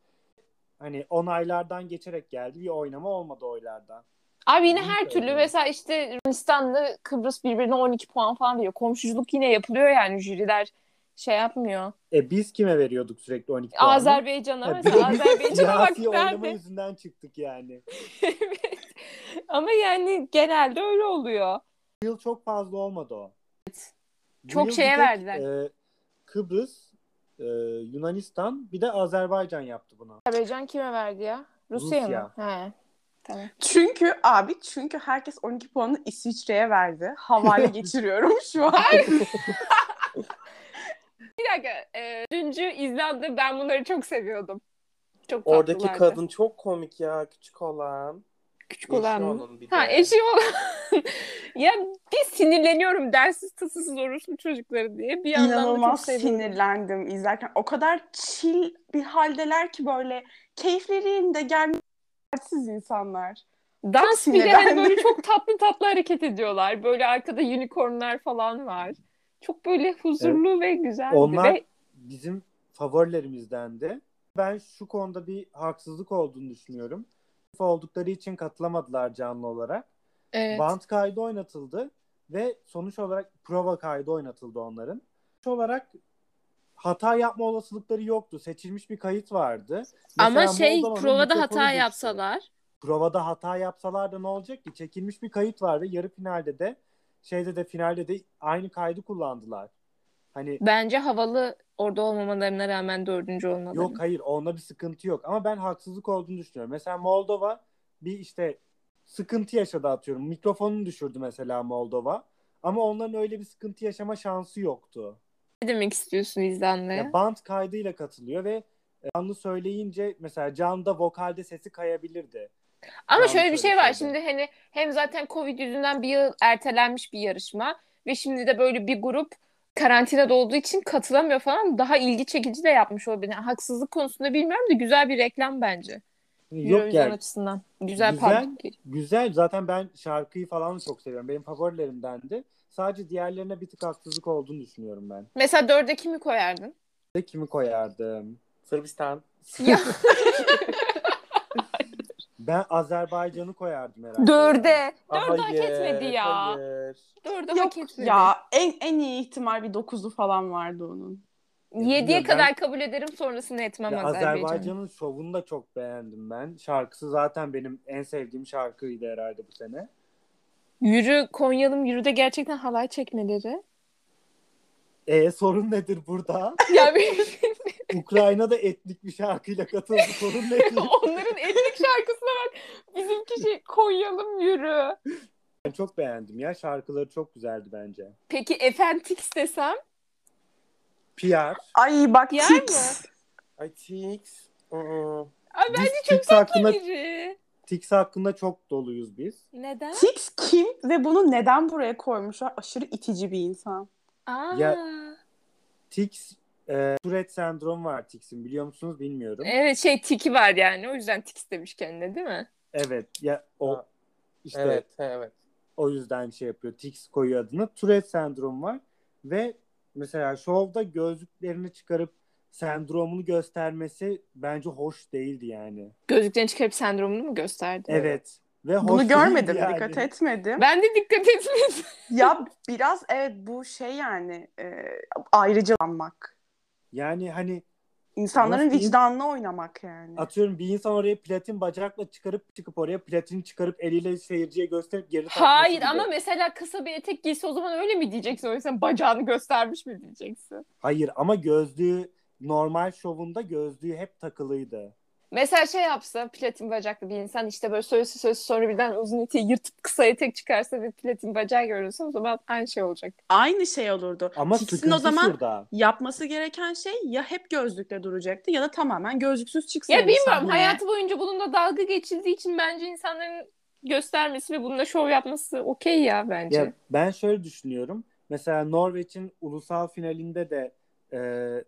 Hani onaylardan geçerek geldi. Bir oynama olmadı oylardan. Abi yine her türlü mesela işte Yunanistan'la Kıbrıs birbirine 12 puan falan veriyor. Komşuculuk yine yapılıyor yani jüriler şey yapmıyor. E biz kime veriyorduk sürekli 12 puanı? Azerbaycan'a mesela Azerbaycan'a bak Siyasi oynama yüzünden çıktık yani. Evet. Ama yani genelde öyle oluyor. Bu yıl çok fazla olmadı o. Bu Çok şeye tek, verdiler. e, Kıbrıs, e, Yunanistan bir de Azerbaycan yaptı bunu. Azerbaycan kime verdi ya? Rusya, Rusya. mı? He. Tamam. Çünkü abi çünkü herkes 12 puanı İsviçre'ye verdi. Havale geçiriyorum şu an. bir dakika. E, Düncü İzlanda ben bunları çok seviyordum. Çok Oradaki tatlılardı. kadın çok komik ya küçük olan. Küçük Eşi olan mı? Ha eşi olan. ya bir sinirleniyorum dersiz tasasız orospu çocukları diye. Bir yandan da çok İnanılmaz seviyorum. sinirlendim izlerken. O kadar chill bir haldeler ki böyle keyifleri yerinde gelmesiz insanlar. Dans Çok de hani böyle çok tatlı tatlı hareket ediyorlar. Böyle arkada unicornlar falan var. Çok böyle huzurlu ve güzel. Onlar Ve bizim favorilerimizden de. Ben şu konuda bir haksızlık olduğunu düşünüyorum. Oldukları için katılamadılar canlı olarak. evet. Band kaydı oynatıldı ve sonuç olarak prova kaydı oynatıldı onların. Sonuç olarak hata yapma olasılıkları yoktu. Seçilmiş bir kayıt vardı. Ama Mesela şey Moldova'nın provada hata düştü. yapsalar. Provada hata yapsalar da ne olacak ki? Çekilmiş bir kayıt var ve yarı finalde de şeyde de finalde de aynı kaydı kullandılar. Hani Bence havalı orada olmamalarına rağmen dördüncü olmaları. Yok hayır onda bir sıkıntı yok ama ben haksızlık olduğunu düşünüyorum. Mesela Moldova bir işte sıkıntı yaşadı atıyorum. Mikrofonunu düşürdü mesela Moldova. Ama onların öyle bir sıkıntı yaşama şansı yoktu. Ne demek istiyorsun? Ya band kaydıyla katılıyor ve e, canlı söyleyince mesela canlıda vokalde sesi kayabilirdi. Ama Yanlış şöyle bir şey var. Şimdi hani hem zaten Covid yüzünden bir yıl ertelenmiş bir yarışma ve şimdi de böyle bir grup karantinada olduğu için katılamıyor falan. Daha ilgi çekici de yapmış olabilir. Yani haksızlık konusunda bilmiyorum da güzel bir reklam bence. Yok Eurovision yani açısından. Güzel, Güzel. güzel zaten ben şarkıyı falan çok seviyorum. Benim favorilerimdendi. Sadece diğerlerine bir tık haksızlık olduğunu düşünüyorum ben. Mesela dörde kimi koyardın? Ve kimi koyardım? Sırbistan. Ya Ben Azerbaycan'ı koyardım herhalde. dörde. Dörde Hayır, hak etmedi ya. Hayır. Dörde Yok hak etmedi. ya en, en iyi ihtimal bir dokuzu falan vardı onun. Yediye kadar ben- kabul ederim sonrasını etmem Ya Azerbaycan'ı. Azerbaycan'ın şovunu da çok beğendim ben. Şarkısı zaten benim en sevdiğim şarkıydı herhalde bu sene. Yürü Konyalım Yürü'de gerçekten halay çekmeleri. E sorun nedir burada? Ya bir- Ukrayna'da etnik bir şarkıyla katıldı. Sorun nedir? onların etnik şarkısına bak. Bizimki şey Konyalım Yürü. Ben çok beğendim ya. Şarkıları çok güzeldi bence. Peki Efentix desem? PR. Ay bak Yer Tix. Ay Tix. Aa. Ay Biz bence çok Tix hakkında, biri. Tix hakkında çok doluyuz biz. Neden? Tix kim ve bunu neden buraya koymuşlar? Aşırı itici bir insan. Aa. Ya- Tix e, Tourette sendrom var Tix'in biliyor musunuz bilmiyorum. Evet şey tiki var yani. O yüzden Tix demiş kendine değil mi? Evet ya o Ha, işte Evet, evet. o yüzden şey yapıyor. Tix koyuyor adını. Tourette sendrom var ve mesela şovda gözlüklerini çıkarıp sendromunu göstermesi bence hoş değildi yani. Gözlüklerini çıkarıp sendromunu mu gösterdi? Evet. Ve hoş Bunu görmedim, yani. dikkat etmedim. Ben de dikkat etmedim. ya biraz evet bu şey yani e, ayrıcalanmak. Yani hani İnsanların Nasıl vicdanına oynamak yani. atıyorum bir insan oraya platin bacakla çıkarıp çıkıp oraya platin çıkarıp eliyle seyirciye gösterip geri takması Hayır gibi. ama mesela kısa bir etek giyse o zaman öyle mi diyeceksin? Yüzden bacağını göstermiş mi diyeceksin? Hayır ama gözlüğü normal şovunda gözlüğü hep takılıydı. Mesela şey yapsa platin bacaklı bir insan işte böyle söylese söylese sonra birden uzun eteği yırtıp kısa etek çıkarsa ve platin bacağı görürse o zaman aynı şey olacak. Aynı şey olurdu. Ama sıkıntı o zaman şurada. yapması gereken şey ya hep gözlükle duracaktı ya da tamamen gözlüksüz çıksın. Ya bilmiyorum hayatı boyunca bununla dalga geçildiği için bence insanların göstermesi ve bununla şov yapması okey ya bence. Ya ben şöyle düşünüyorum. Mesela Norveç'in ulusal finalinde de e.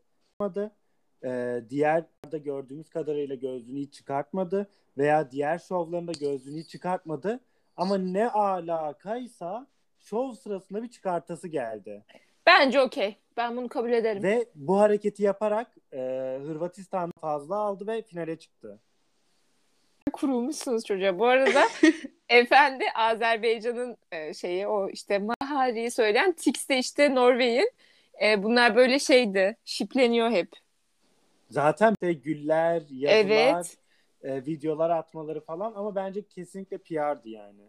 E, diğer de gördüğümüz kadarıyla gözlüğünü hiç çıkartmadı veya diğer şovlarında gözlüğünü hiç çıkartmadı. Ama ne alakaysa şov sırasında bir çıkartası geldi. Bence okey. Ben bunu kabul ederim. Ve bu hareketi yaparak e, Hırvatistan fazla aldı ve finale çıktı. kurulmuşsunuz çocuğa. Bu arada efendi Azerbaycan'ın e, şeyi o işte Mahari'yi söyleyen Tix de işte Norveç'in. E, bunlar böyle şeydi. Şipleniyor hep. Zaten de güller, yazılar, Evet. e, videolar atmaları falan ama bence kesinlikle PR'dı yani.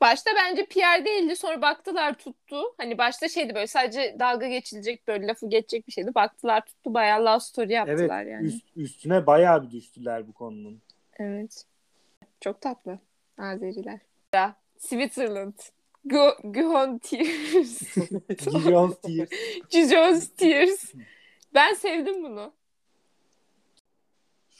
Başta bence PR değildi. Sonra baktılar tuttu. Hani başta şeydi böyle sadece dalga geçilecek böyle lafı geçecek bir şeydi. Baktılar tuttu bayağı love story Evet, yaptılar yani. üst- üstüne bayağı bir düştüler bu konunun. Evet. Çok tatlı Azeriler. Ya Switzerland. Guhon Tears. Gijon Tears. Gijon Tears. Ben sevdim bunu.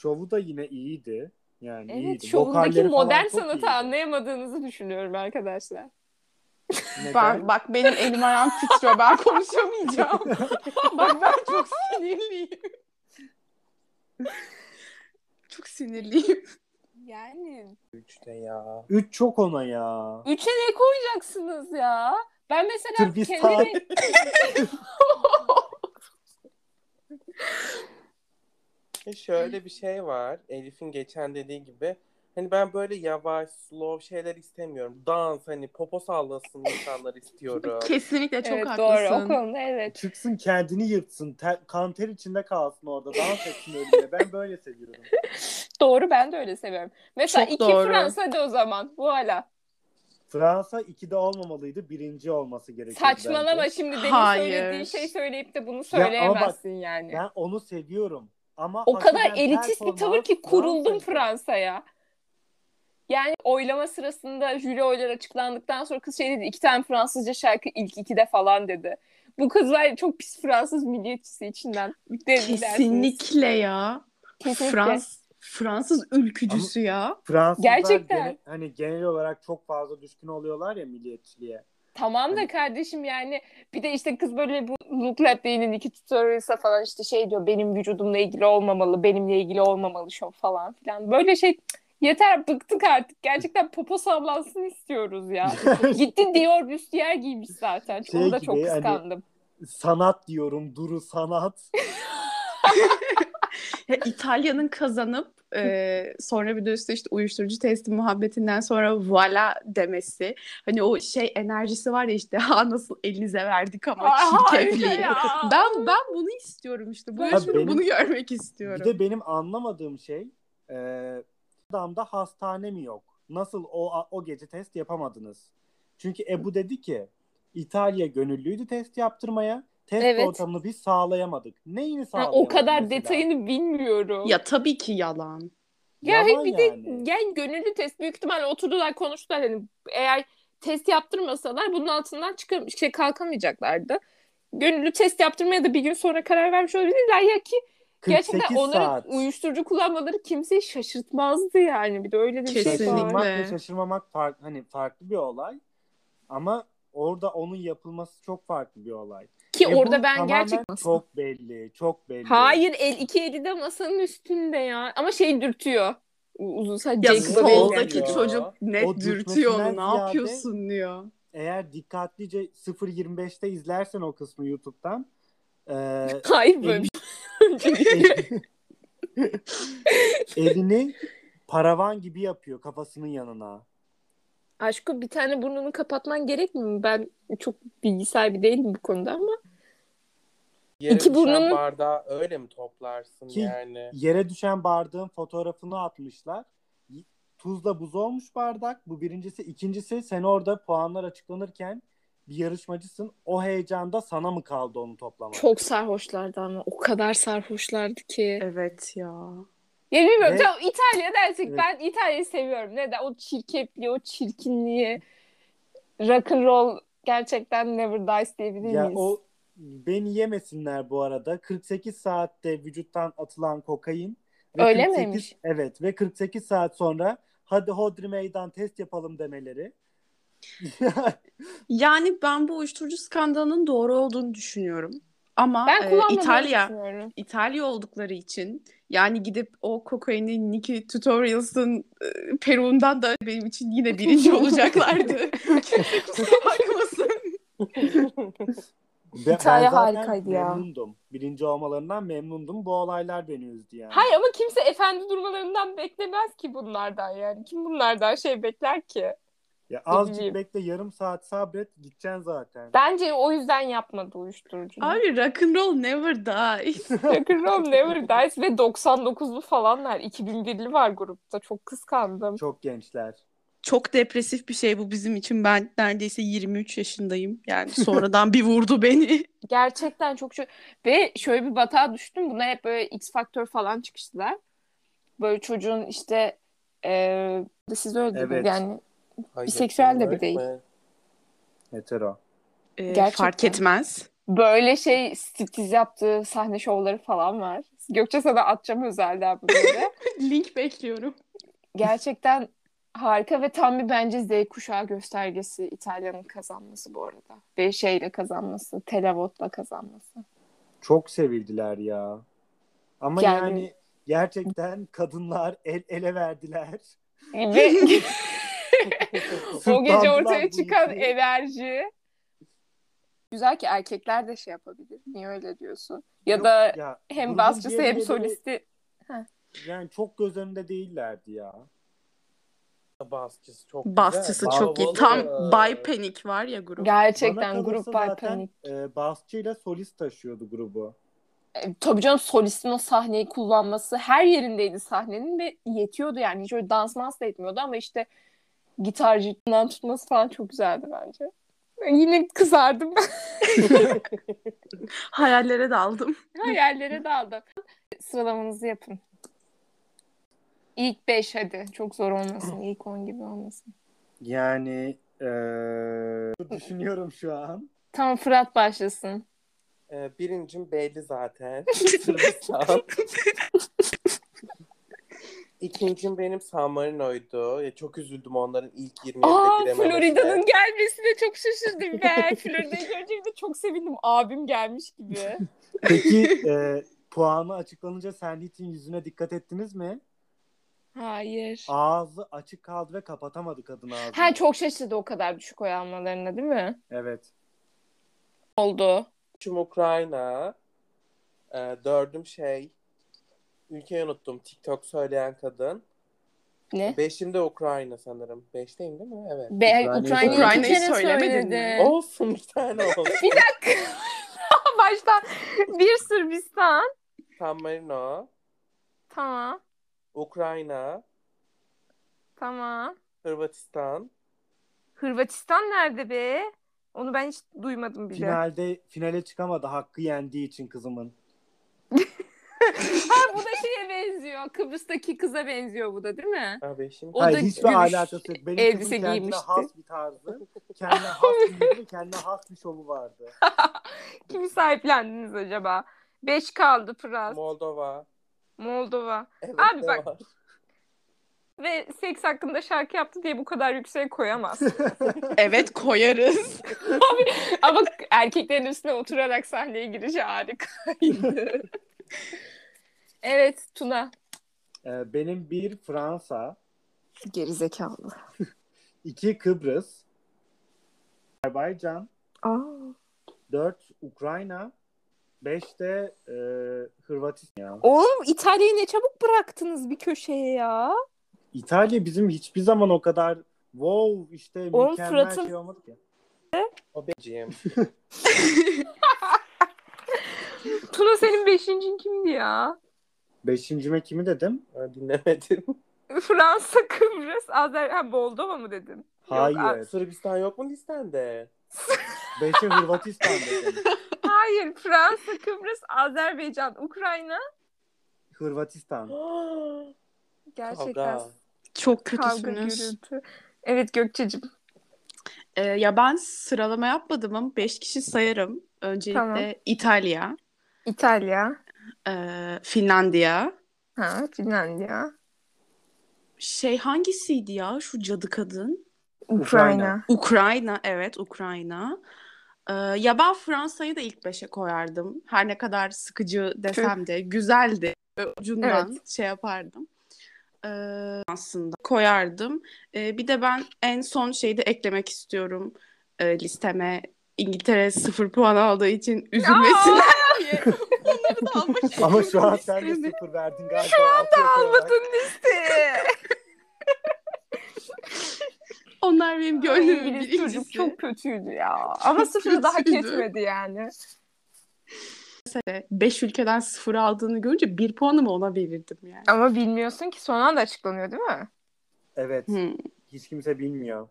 Şovu da yine iyiydi. Yani Evet iyiydi. şovundaki modern sanatı iyiydi. anlayamadığınızı düşünüyorum arkadaşlar. Neden? Ben bak benim elim ayağım titriyor. Ben konuşamayacağım. bak ben çok sinirliyim. çok sinirliyim. Yani. Üçte ya. Üç çok ona ya. Üçe ne koyacaksınız ya? Ben mesela Sırbistan. kendimi... E şöyle bir şey var. Elif'in geçen dediği gibi. Hani ben böyle yavaş, slow şeyler istemiyorum. Dans hani popo sallasın insanlar istiyorum. Kesinlikle çok evet, haklısın. doğru o konuda evet. Çıksın kendini yırtsın. Ter, kan ter içinde kalsın orada. Dans etsin ölüme. Ben böyle seviyorum. Doğru ben de öyle seviyorum. Mesela Çok iki doğru. Fransa de o zaman. Bu hala. Fransa 2'de olmamalıydı. Birinci olması gerekiyordu. Saçmalama bence. şimdi Hayır. söylediği şey söyleyip de bunu ama bak, söyleyemezsin yani. Ben onu seviyorum. Ama O kadar elitist bir tavır ki kuruldum. Fransa'ya. Yani oylama sırasında jüri oyları açıklandıktan sonra kız şey dedi iki tane Fransızca şarkı ilk ikide falan dedi. Bu kız var ya çok pis Fransız milliyetçisi içinden. Kesinlikle ya. Kesinlikle. Frans Fransız ülkücüsü ya. Fransızlar Gerçekten. gene- hani genel olarak çok fazla düşkün oluyorlar ya milliyetçiliğe. Tamam da Hani- kardeşim yani bir de işte kız böyle bu Look Lab Day'nin iki tutorialsa falan işte şey diyor benim vücudumla ilgili olmamalı, benimle ilgili olmamalı şov falan filan. Böyle şey yeter bıktık artık. Gerçekten popo sallansın istiyoruz ya. Gitti Dior büstiyer giymiş zaten. Şey Onu da çok gibi, hani- kıskandım. sanat diyorum. Duru sanat. Ya İtalya'nın kazanıp e, sonra bir de üstüne işte uyuşturucu testi muhabbetinden sonra voilà demesi. Hani o şey enerjisi var ya işte ha nasıl elinize verdik ama çirkefliği. Ben ben bunu istiyorum işte. Bu Ha, yarışmada benim- bunu görmek Bir istiyorum. de benim anlamadığım şey e, adamda hastane mi yok? Nasıl o o gece test yapamadınız? Çünkü Ebu dedi ki İtalya gönüllüydü test yaptırmaya. Test Evet. ortamını biz sağlayamadık. Neyini Ha, sağlayamadık o kadar mesela? detayını bilmiyorum. Ya tabii ki yalan. Ya Yalan bir de yani. yani gönüllü test büyük ihtimalle oturdular konuştular hani eğer test yaptırmasalar bunun altından çıkar şey kalkamayacaklardı. Gönüllü test yaptırmaya da bir gün sonra karar vermiş olabilirler ya ki 48 gerçekten onların saat. uyuşturucu kullanmaları kimseyi şaşırtmazdı yani. Bir de öyle de bir şey Kesinlikle. var. Şaşırmak ve şaşırmamak fark, hani farklı bir olay. Ama orada onun yapılması çok farklı bir olay. Ki Ebu orada ben gerçekten çok belli, çok belli. Hayır el iki eli de masanın üstünde ya. Ama şey dürtüyor. Uzun saç Ya soldaki çocuk net O dürtüyor onu. Ne ziyade- yapıyorsun diyor. Eğer dikkatlice 0.25'te izlersen o kısmı YouTube'dan e, Hayır böyle şey. elini paravan gibi yapıyor kafasının yanına. Aşkım bir tane burnunu kapatman gerekmiyor mu? Ben çok bilgi sahibi değilim bu konuda ama. Yere İki düşen bardağı öyle mi toplarsın Ki- yani? Yere düşen bardağın fotoğrafını atmışlar. Tuzla buz olmuş bardak. Bu birincisi. İkincisi sen orada puanlar açıklanırken bir yarışmacısın. O heyecanda sana mı kaldı onu toplamak? Çok sarhoşlardı ama. O kadar sarhoşlardı ki. Evet ya. Ya bilmiyorum. Ve- Tamam İtalya dersek Evet. ben İtalya'yı seviyorum. Neden? O çirkefliği, o çirkinliği. Rock and roll gerçekten never dies diyebilir Ya miyiz? o beni yemesinler bu arada. 48 saatte vücuttan atılan kokain. Öyle 48 miymiş? Evet ve 48 saat sonra hadi hodri meydan test yapalım demeleri. Yani ben bu uyuşturucu skandalının doğru olduğunu düşünüyorum. Ama ben e, İtalya. İtalya oldukları için yani gidip o kokaini Nicki Tutorials'ın e, Peru'ndan da benim için yine birinci olacaklardı. Kimse bakmasın. Ben- İtalya ben harikaydı ya. Memnundum. Birinci olmalarından memnundum. Bu olaylar beni üzdü yani. Hayır ama kimse efendi durmalarından beklemez ki bunlardan yani. Kim bunlardan şey bekler ki? Ya azıcık bekle yarım saat sabret gideceksin zaten. Bence o yüzden yapmadı uyuşturucu. Abi rock and roll never dies. Rock'n'Roll Never Dies ve 99'lu falanlar. 2001'li var grupta. Çok kıskandım. Çok gençler. Çok depresif bir şey bu bizim için. Ben neredeyse 23 yaşındayım. Yani sonradan bir vurdu beni. Gerçekten çok çok. Ve şöyle bir batağa düştüm. Buna hep böyle X Factor falan çıkıştılar. Böyle çocuğun işte eee siz dediniz Evet. yani Biseksüel de bir değil. Hetero. E, Gerçekten. fark etmez. Böyle şey striptiz yaptığı sahne şovları falan var. Gökçe sana atacağım özelden bunları. Link bekliyorum. Gerçekten harika ve tam bir bence Z kuşağı göstergesi İtalya'nın kazanması bu arada. Ve şeyle kazanması, Telavot'la kazanması. Çok sevildiler ya. Ama Yani- yani, gerçekten kadınlar el ele verdiler. Ve o gece ortaya çıkan enerji. Güzel ki erkekler de şey yapabilir. Niye öyle diyorsun? Ya Yok da ya, hem basçısı hem solisti. Yani çok göz önünde değillerdi ya. Basçısı çok Basçısı güzel. çok iyi. Tam Bay Panic var ya grup. Gerçekten grup zaten, Panic. E, basçıyla solist taşıyordu grubu. E, tabii canım solistin o sahneyi kullanması her yerindeydi sahnenin ve yetiyordu yani. Hiç öyle dans mans da etmiyordu ama işte gitarcından tutması falan çok güzeldi bence. Yine kızardım. Hayallere daldım. Hayallere daldım. Sıralamanızı yapın. İlk 5 hadi. Çok zor olmasın. İlk 10 gibi olmasın. Yani e, düşünüyorum şu an. Tamam Fırat başlasın. Ee, birincim belli zaten. Sırbistan. İkincim benim San Marino'ydu. Ya, çok üzüldüm onların ilk 20'ye Aa bile girememesine. Florida'nın gelmesine çok şaşırdım ben. Florida'yı görünce bir de çok sevindim. Abim gelmiş gibi. Peki e, puanı açıklanınca Sandit'in yüzüne dikkat ettiniz mi? Hayır. Ağzı açık kaldı ve kapatamadı kadın ağzını. Ha çok şaşırdı o kadar düşük oy almalarına değil mi? Evet. Oldu. Üçüm Ukrayna. Ee, dördüm şey. Ülkeyi unuttum. TikTok söyleyen kadın. Ne? Beşim de Ukrayna sanırım. Beşteyim değil mi? Evet. Be Ukrayna'yı- Ukrayna'yı iki Ukrayna'yı kere söylemedin mi? Olsun bir tane olsun. Bir dakika. Baştan bir Sırbistan. San Marino. Tamam. Ukrayna. Tamam. Hırvatistan. Hırvatistan nerede be? Onu ben hiç duymadım bile. Finalde finale çıkamadı hakkı yendiği için kızımın. Ha bu da şeye benziyor. Kıbrıs'taki kıza benziyor bu da değil mi? Ha beşim. O Hayır da hiçbir gümüş alakası yok. Benim elbise kızım kendine giymişti. has bir tarzı. Kendine has bir yüzü, kendine has bir şovu vardı. Kimi sahiplendiniz acaba? Beş kaldı Pıras. Moldova. Moldova. Evet, Abi bak- var? Ve seks hakkında şarkı yaptı diye bu kadar yüksek koyamaz. Evet koyarız. Ama erkeklerin üstüne oturarak sahneye girişi harikaydı. Evet Tuna. Ee, benim bir Fransa, Gerizekalı. iki Kıbrıs, Azerbaycan, Aa. dört Ukrayna, beş de e, Hırvatistan. Oğlum İtalya'yı ne çabuk bıraktınız bir köşeye ya. İtalya bizim hiçbir zaman o kadar wow işte Oğlum mükemmel Fırat'ın- şey olmadı ki. O benim. Tuna senin beşincin kimdi ya? Beşincime kimi dedim? Ha, Dinlemedim. Fransa, Kıbrıs, Azer... Ha, Moldova mı dedin? Hayır. a- Sırbistan yok mu listende? Beşe Hırvatistan dedim. Hayır. Fransa, Kıbrıs, Azerbaycan, Ukrayna. Hırvatistan. Gerçekten Kavga. Çok kavga kötüsünüz. gürültü. Evet Gökçe'cim. Ee, ya ben sıralama yapmadım ama 5 kişi sayarım. Öncelikle Tamam. İtalya, İtalya. E, Finlandiya. Ha, Finlandiya. Şey hangisiydi ya şu cadı kadın? Ukrayna. Ukrayna, evet Ukrayna. Ee, ya ben Fransa'yı da ilk beşe koyardım. Her ne kadar sıkıcı desem de güzeldi. Ucundan şey yapardım. Ee, aslında koyardım. Ee, bir de ben en son şeyi de eklemek istiyorum e, listeme. İngiltere sıfır puan aldığı için üzülmesinler diye. Onları da almak istiyorum Ama şu an sen de sıfır verdin galiba. Şu anda Almadın listeye. Onlar benim gönlümün birincisi. çocuk çok kötüydü ya. Ama sıfırı da hak etmedi yani. Beş ülkeden sıfır aldığını görünce bir puanımı ona verirdim yani. Ama bilmiyorsun ki son anda açıklanıyor değil mi? Evet. Hmm. Hiç kimse bilmiyor.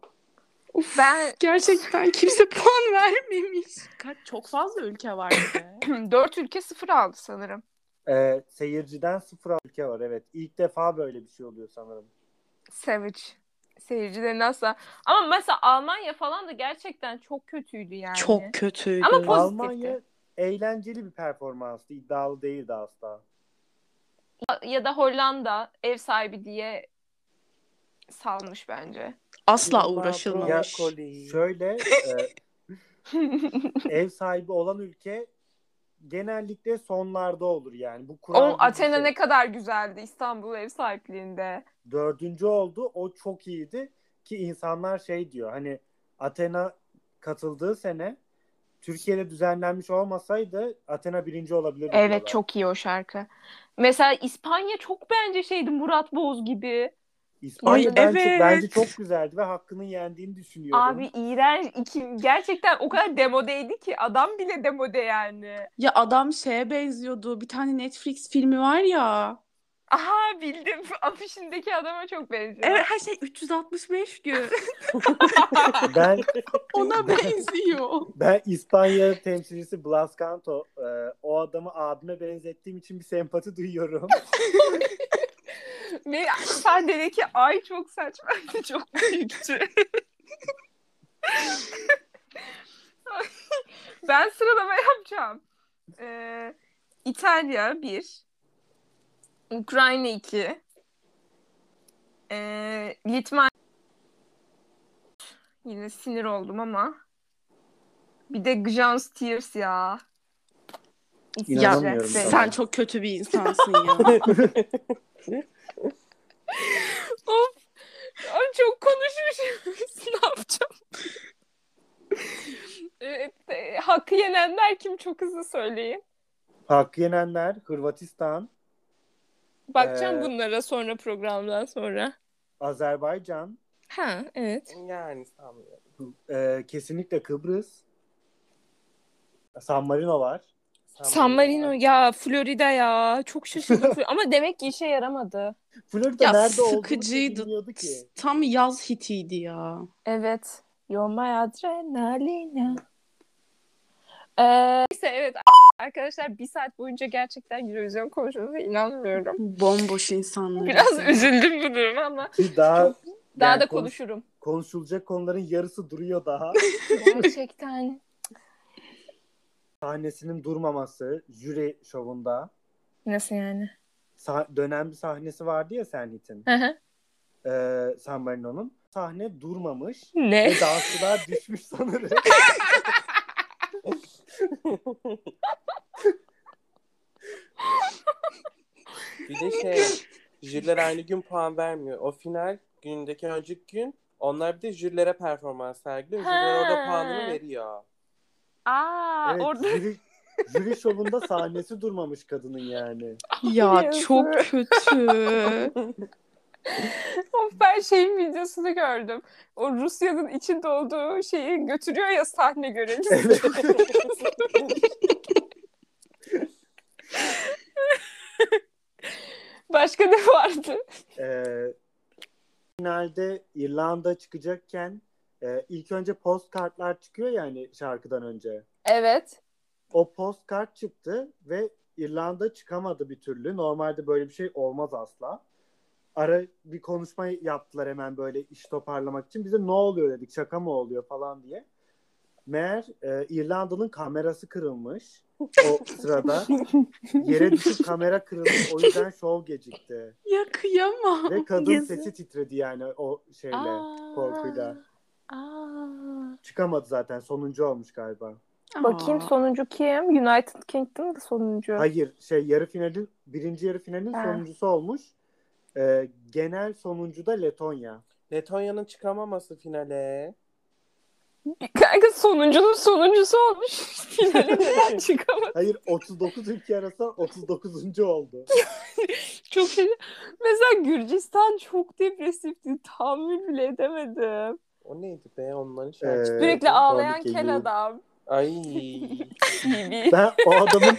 Uf, Ben gerçekten kimse puan vermemiş. Kaç çok fazla ülke var be. dört ülke sıfır aldı sanırım. Ee, seyirciden sıfır ülke var evet. İlk defa böyle bir şey oluyor sanırım. Savage. Seyircilerin asla. Ama mesela Almanya falan da gerçekten çok kötüydü yani. Çok kötüydü. Ama pozitifti. Almanya eğlenceli bir performanstı. iddialı değildi asla. Ya da Hollanda ev sahibi diye salmış bence. Asla uğraşılmamış. Brokoli. Şöyle e, ev sahibi olan ülke genellikle sonlarda olur yani. Bu kural O gibi bir Athena şey. ne kadar güzeldi İstanbul ev sahipliğinde. dördüncü oldu. O çok iyiydi ki insanlar şey diyor hani Athena katıldığı sene Türkiye'de düzenlenmiş olmasaydı Athena birinci olabilirdi. Evet diyorlar. çok iyi o şarkı. Mesela İspanya çok bence şeydi Murat Boz gibi. İspanya Ay, ben evet. bence çok güzeldi ve hakkının yendiğini düşünüyorum. Abi iğrenç. iki, gerçekten o kadar demodeydi ki adam bile demode yani. Ya adam şeye benziyordu. Bir tane Netflix filmi var ya. Aha bildim. Afişindeki adama çok benziyor. Evet her şey 365 gün. ben Ona benziyor. ben İspanya temsilcisi Blas Canto e, o adamı abime benzettiğim için bir sempati duyuyorum. Ve sahnedeki ay çok saçmaydı. Çok büyüktü. ben sıralama yapacağım. Ee, İtalya 1. Ukrayna 2. Ee, Litvanya Yine sinir oldum ama. Bir de Gjans Tears ya. İnanamıyorum Sevdim. Sen çok kötü bir insansın ya. Of. Ay çok konuşmuşuz. ne yapacağım? evet, e, hakkı yenenler kim çok hızlı söyleyin. Hakkı yenenler Hırvatistan, Bakacağım Ee, bunlara sonra programdan sonra. Azerbaycan, Ha evet. Yani sanmıyorum. e, kesinlikle Kıbrıs, San Marino var. San Marino ya Florida ya çok şaşırdım ama demek ki işe yaramadı. Florida ya nerede sıkıcıydı. ki. Tam yaz hitiydi ya. Evet. You're my adrenalina. Ee, neyse evet arkadaşlar bir saat boyunca gerçekten Eurovision konuşuyoruz inanmıyorum. Bomboş insanlar. Biraz üzüldüm bu duruma ama daha daha yani da konuş- konuşurum. konuşulacak konuların yarısı duruyor daha. Gerçekten. Sahnesinin durmaması jüri şovunda. Nasıl yani? Sa- dönen bir sahnesi vardı ya Senhit'in. Hı hı. e, San Marino'nun. Sahne durmamış. ne? Ve dansçılar düşmüş sanırım. Bir de şey, jüriler aynı gün puan vermiyor. O final günündeki önceki gün onlar bir de jürilere performans sergiliyor. Jüriler orada puanını veriyor. Aa evet, orada jüri, jüri şovunda sahnesi durmamış kadının yani. Ya çok kötü. of ben şeyin videosunu gördüm. O Rusya'nın içinde olduğu şeyi götürüyor ya sahne görevlisi. Evet. Başka ne vardı? e, finalde İrlanda çıkacakken e, ilk önce postkartlar çıkıyor yani şarkıdan önce. Evet. O postkart çıktı ve İrlanda çıkamadı bir türlü. Normalde böyle bir şey olmaz asla. Ara bir konuşma yaptılar hemen böyle iş toparlamak için. Bize ne oluyor dedik şaka mı oluyor falan diye. Meğer e, İrlanda'nın kamerası kırılmış o sırada. Yere düşüp kamera kırılmış o yüzden şov gecikti. ya kıyamam. Ve kadın Yazık. sesi titredi yani o şeyle Aa. korkuyla. Aa. Çıkamadı zaten sonuncu olmuş galiba. Bakayım Aa. sonuncu kim? United Kingdom da sonuncu. Hayır şey yarı finalin birinci yarı finalin Ha. sonuncusu olmuş. Ee, genel sonuncu da Letonya. Letonya'nın çıkamaması finale. Kanka sonuncunun sonuncusu olmuş. Finale neden çıkamadı? Hayır 39 ülke arasında 39. oldu. Çok şey. Mesela Gürcistan çok depresifti. Tahammül bile edemedim. O neydi be onların şarkısı. Ee, Sürekli ağlayan kel adam. Ay. Ben o adamın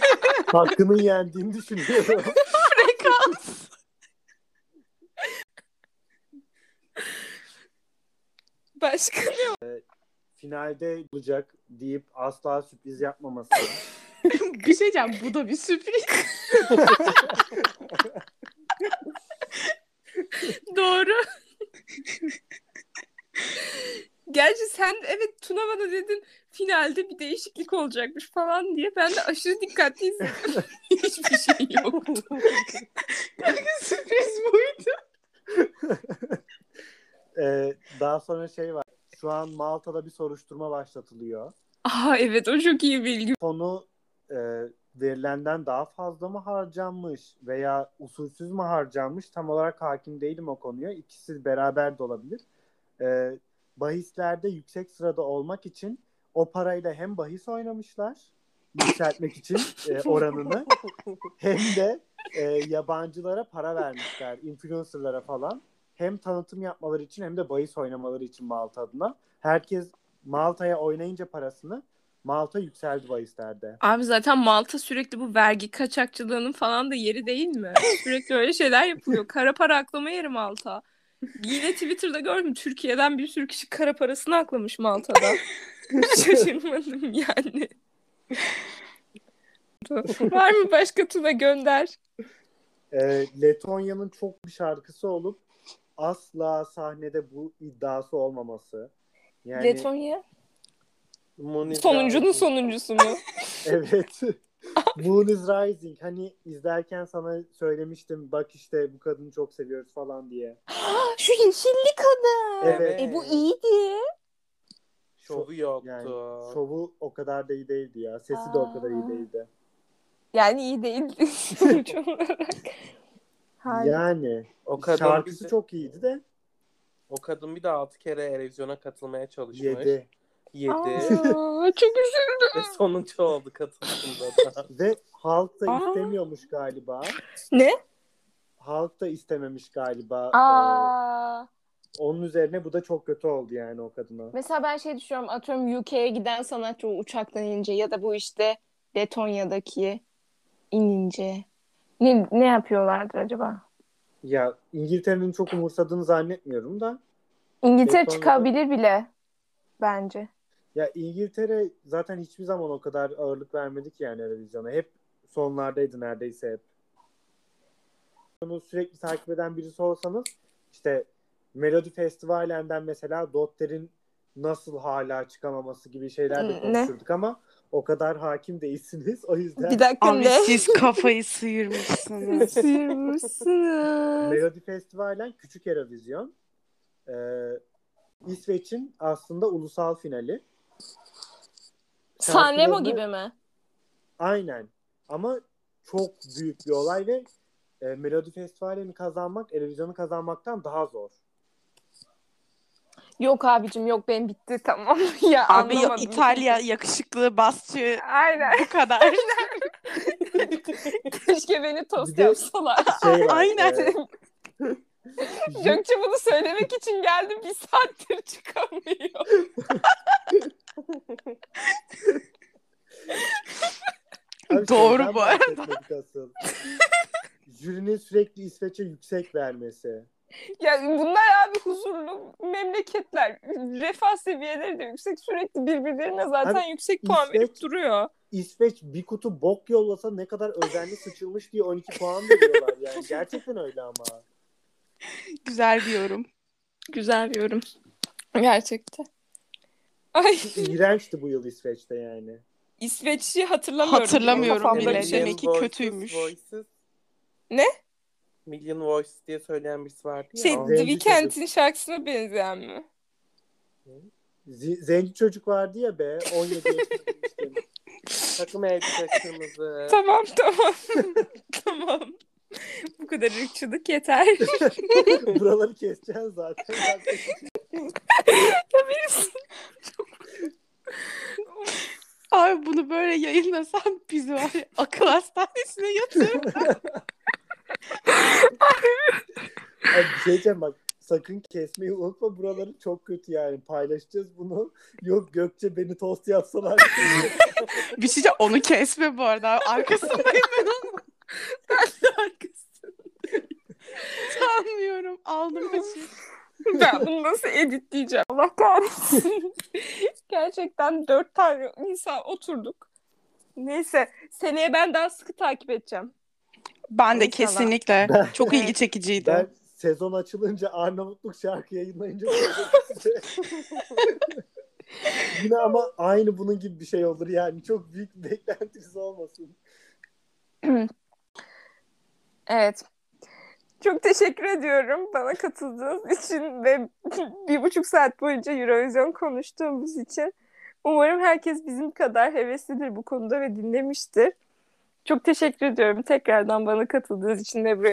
hakkının yendiğini düşünüyorum. Frekans. Başka ne? Finalde olacak deyip asla sürpriz yapmaması. bir şey diyeceğim bu da bir sürpriz. Doğru. Sen evet Tuna bana dedin finalde bir değişiklik olacakmış falan diye. Ben de aşırı dikkatli izledim. Hiçbir şey yoktu. Sürpriz buydu. Ee, daha sonra şey var. Şu an Malta'da bir soruşturma başlatılıyor. Aa evet o çok iyi bilgi. Fonu e, verilenden daha fazla mı harcanmış veya usulsüz mü harcanmış tam olarak hakim değilim o konuya. İkisi beraber de olabilir. E, bahislerde yüksek sırada olmak için o parayla hem bahis oynamışlar yükseltmek için e, oranını hem de e, yabancılara para vermişler, influencerlara falan. Hem tanıtım yapmaları için hem de bahis oynamaları için Malta adına. Herkes Malta'ya oynayınca parasını Malta yükseldi bahislerde. Abi zaten Malta sürekli bu vergi kaçakçılığının falan da yeri değil mi? Sürekli öyle şeyler yapılıyor. Kara para aklama yeri Malta. Yine Twitter'da gördüm. Türkiye'den bir sürü kişi kara parasını aklamış Malta'da. Şaşırmadım yani. Var mı başka Tuna gönder. E, Letonya'nın çok bir şarkısı olup asla sahnede bu iddiası olmaması. Yani Letonya. Moon is Sonuncunun sonuncusu mu? evet. Moon is Rising. Hani izlerken sana söylemiştim bak işte bu kadını çok seviyoruz falan diye. Şu yeşilli kadın. Evet. E bu iyiydi. Şovu yoktu. Yani şovu o kadar da iyi değildi ya. Sesi de o kadar iyi Aa. değildi. Yani iyi değildi sonuç olarak. Hayır. Yani o kadın şarkısı bir de, çok iyiydi de o kadın bir de 6 kere televizyona katılmaya çalışmış. Yedi. 7. Aa, çok üzüldüm. Ve sonuncu oldu katılımda da. Ve halk da Aa. istemiyormuş galiba. Ne? Halk da istememiş galiba. Ee, Aa. onun üzerine bu da çok kötü oldu yani o kadına. Mesela ben şey düşünüyorum atıyorum UK'ye giden sanatçı uçaktan inince ya da bu işte Letonya'daki inince ne, ne yapıyorlardır acaba? Ya İngiltere'nin çok umursadığını zannetmiyorum da. İngiltere Letonya'da- çıkabilir bile bence. Ya İngiltere zaten hiçbir zaman o kadar ağırlık vermedi ki yani Eurovision'a. Hep sonlardaydı neredeyse hep. Bunu sürekli takip eden birisi olsanız işte Melodi Festivali'nden mesela Dotter'in nasıl hala çıkamaması gibi şeyler de Ne? konuşurduk ama o kadar hakim değilsiniz. O yüzden Bir dakika Abi ne? siz kafayı sıyırmışsınız. Sıyırmışsınız. Melodi Festivalen küçük Eurovision. Ee, İsveç'in aslında ulusal finali. Sanremo gibi mi? Aynen. Ama çok büyük bir olay ve e, Melodi Festivali'ni kazanmak, Eurovision'u kazanmaktan daha zor. Yok abicim yok benim bitti tamam. ya Abi yok, anlamadım. İtalya yakışıklı basçı Aynen. bu kadar. Keşke beni tost Bir de- yapsalar. Şey var, Aynen. e, Gökçe bunu söylemek için geldi bir saattir çıkamıyor. Abi Doğru bu arada. asıl. Jürinin sürekli İsveç'e yüksek vermesi. Yani bunlar abi huzurlu memleketler. Refah seviyeleri de yüksek. Sürekli birbirlerine zaten Abi, yüksek puan İsveç- verip duruyor. İsveç bir kutu bok yollasa ne kadar özenli sıçılmış diye 12 puan veriyorlar yani. Gerçekten öyle ama. Güzel bir yorum. Güzel bir yorum. Gerçekten. Ay İğrençti bu yıl İsveç'te yani. İsveç'i hatırlamıyorum. Hatırlamıyorum bile. şey. Demek ki kötüymüş. Voices. Ne? Million Voices diye söyleyen birisi vardı ya. Şey. The Weeknd'in şarkısına benzeyen mi? Z- Zenci çocuk vardı ya be 17 yaşında. Takım elbise kırmızı. Tamam tamam. tamam. Bu kadar ırkçılık yeter. Buraları keseceksin zaten. Abi bunu böyle yayınlasam bizi var ya, akıl hastanesine yatırır. Abi bir şey diyeceğim bak sakın kesmeyi unutma buraları çok kötü yani paylaşacağız bunu. Yok Gökçe beni tost yapsalar. bir şey onu kesme bu arada. Arkasındayım ben onun. ben de arkasındayım. Sanmıyorum. Aldım başı. ben bunu nasıl editleyeceğim? Allah kahretsin. Gerçekten dört tane insan oturduk. Neyse seneye ben daha sıkı takip edeceğim. Ben de İnşallah. kesinlikle. Ben- Çok ilgi çekiciydi. ben sezon açılınca Arnavutluk şarkı yayınlayınca Yine ama aynı bunun gibi bir şey olur yani. Çok büyük beklentiniz olmasın. Evet. Çok teşekkür ediyorum bana katıldığınız için ve bir buçuk saat boyunca Eurovision konuştuğumuz için. Umarım herkes bizim kadar heveslidir bu konuda ve dinlemiştir. Çok teşekkür ediyorum tekrardan bana katıldığınız için ve buraya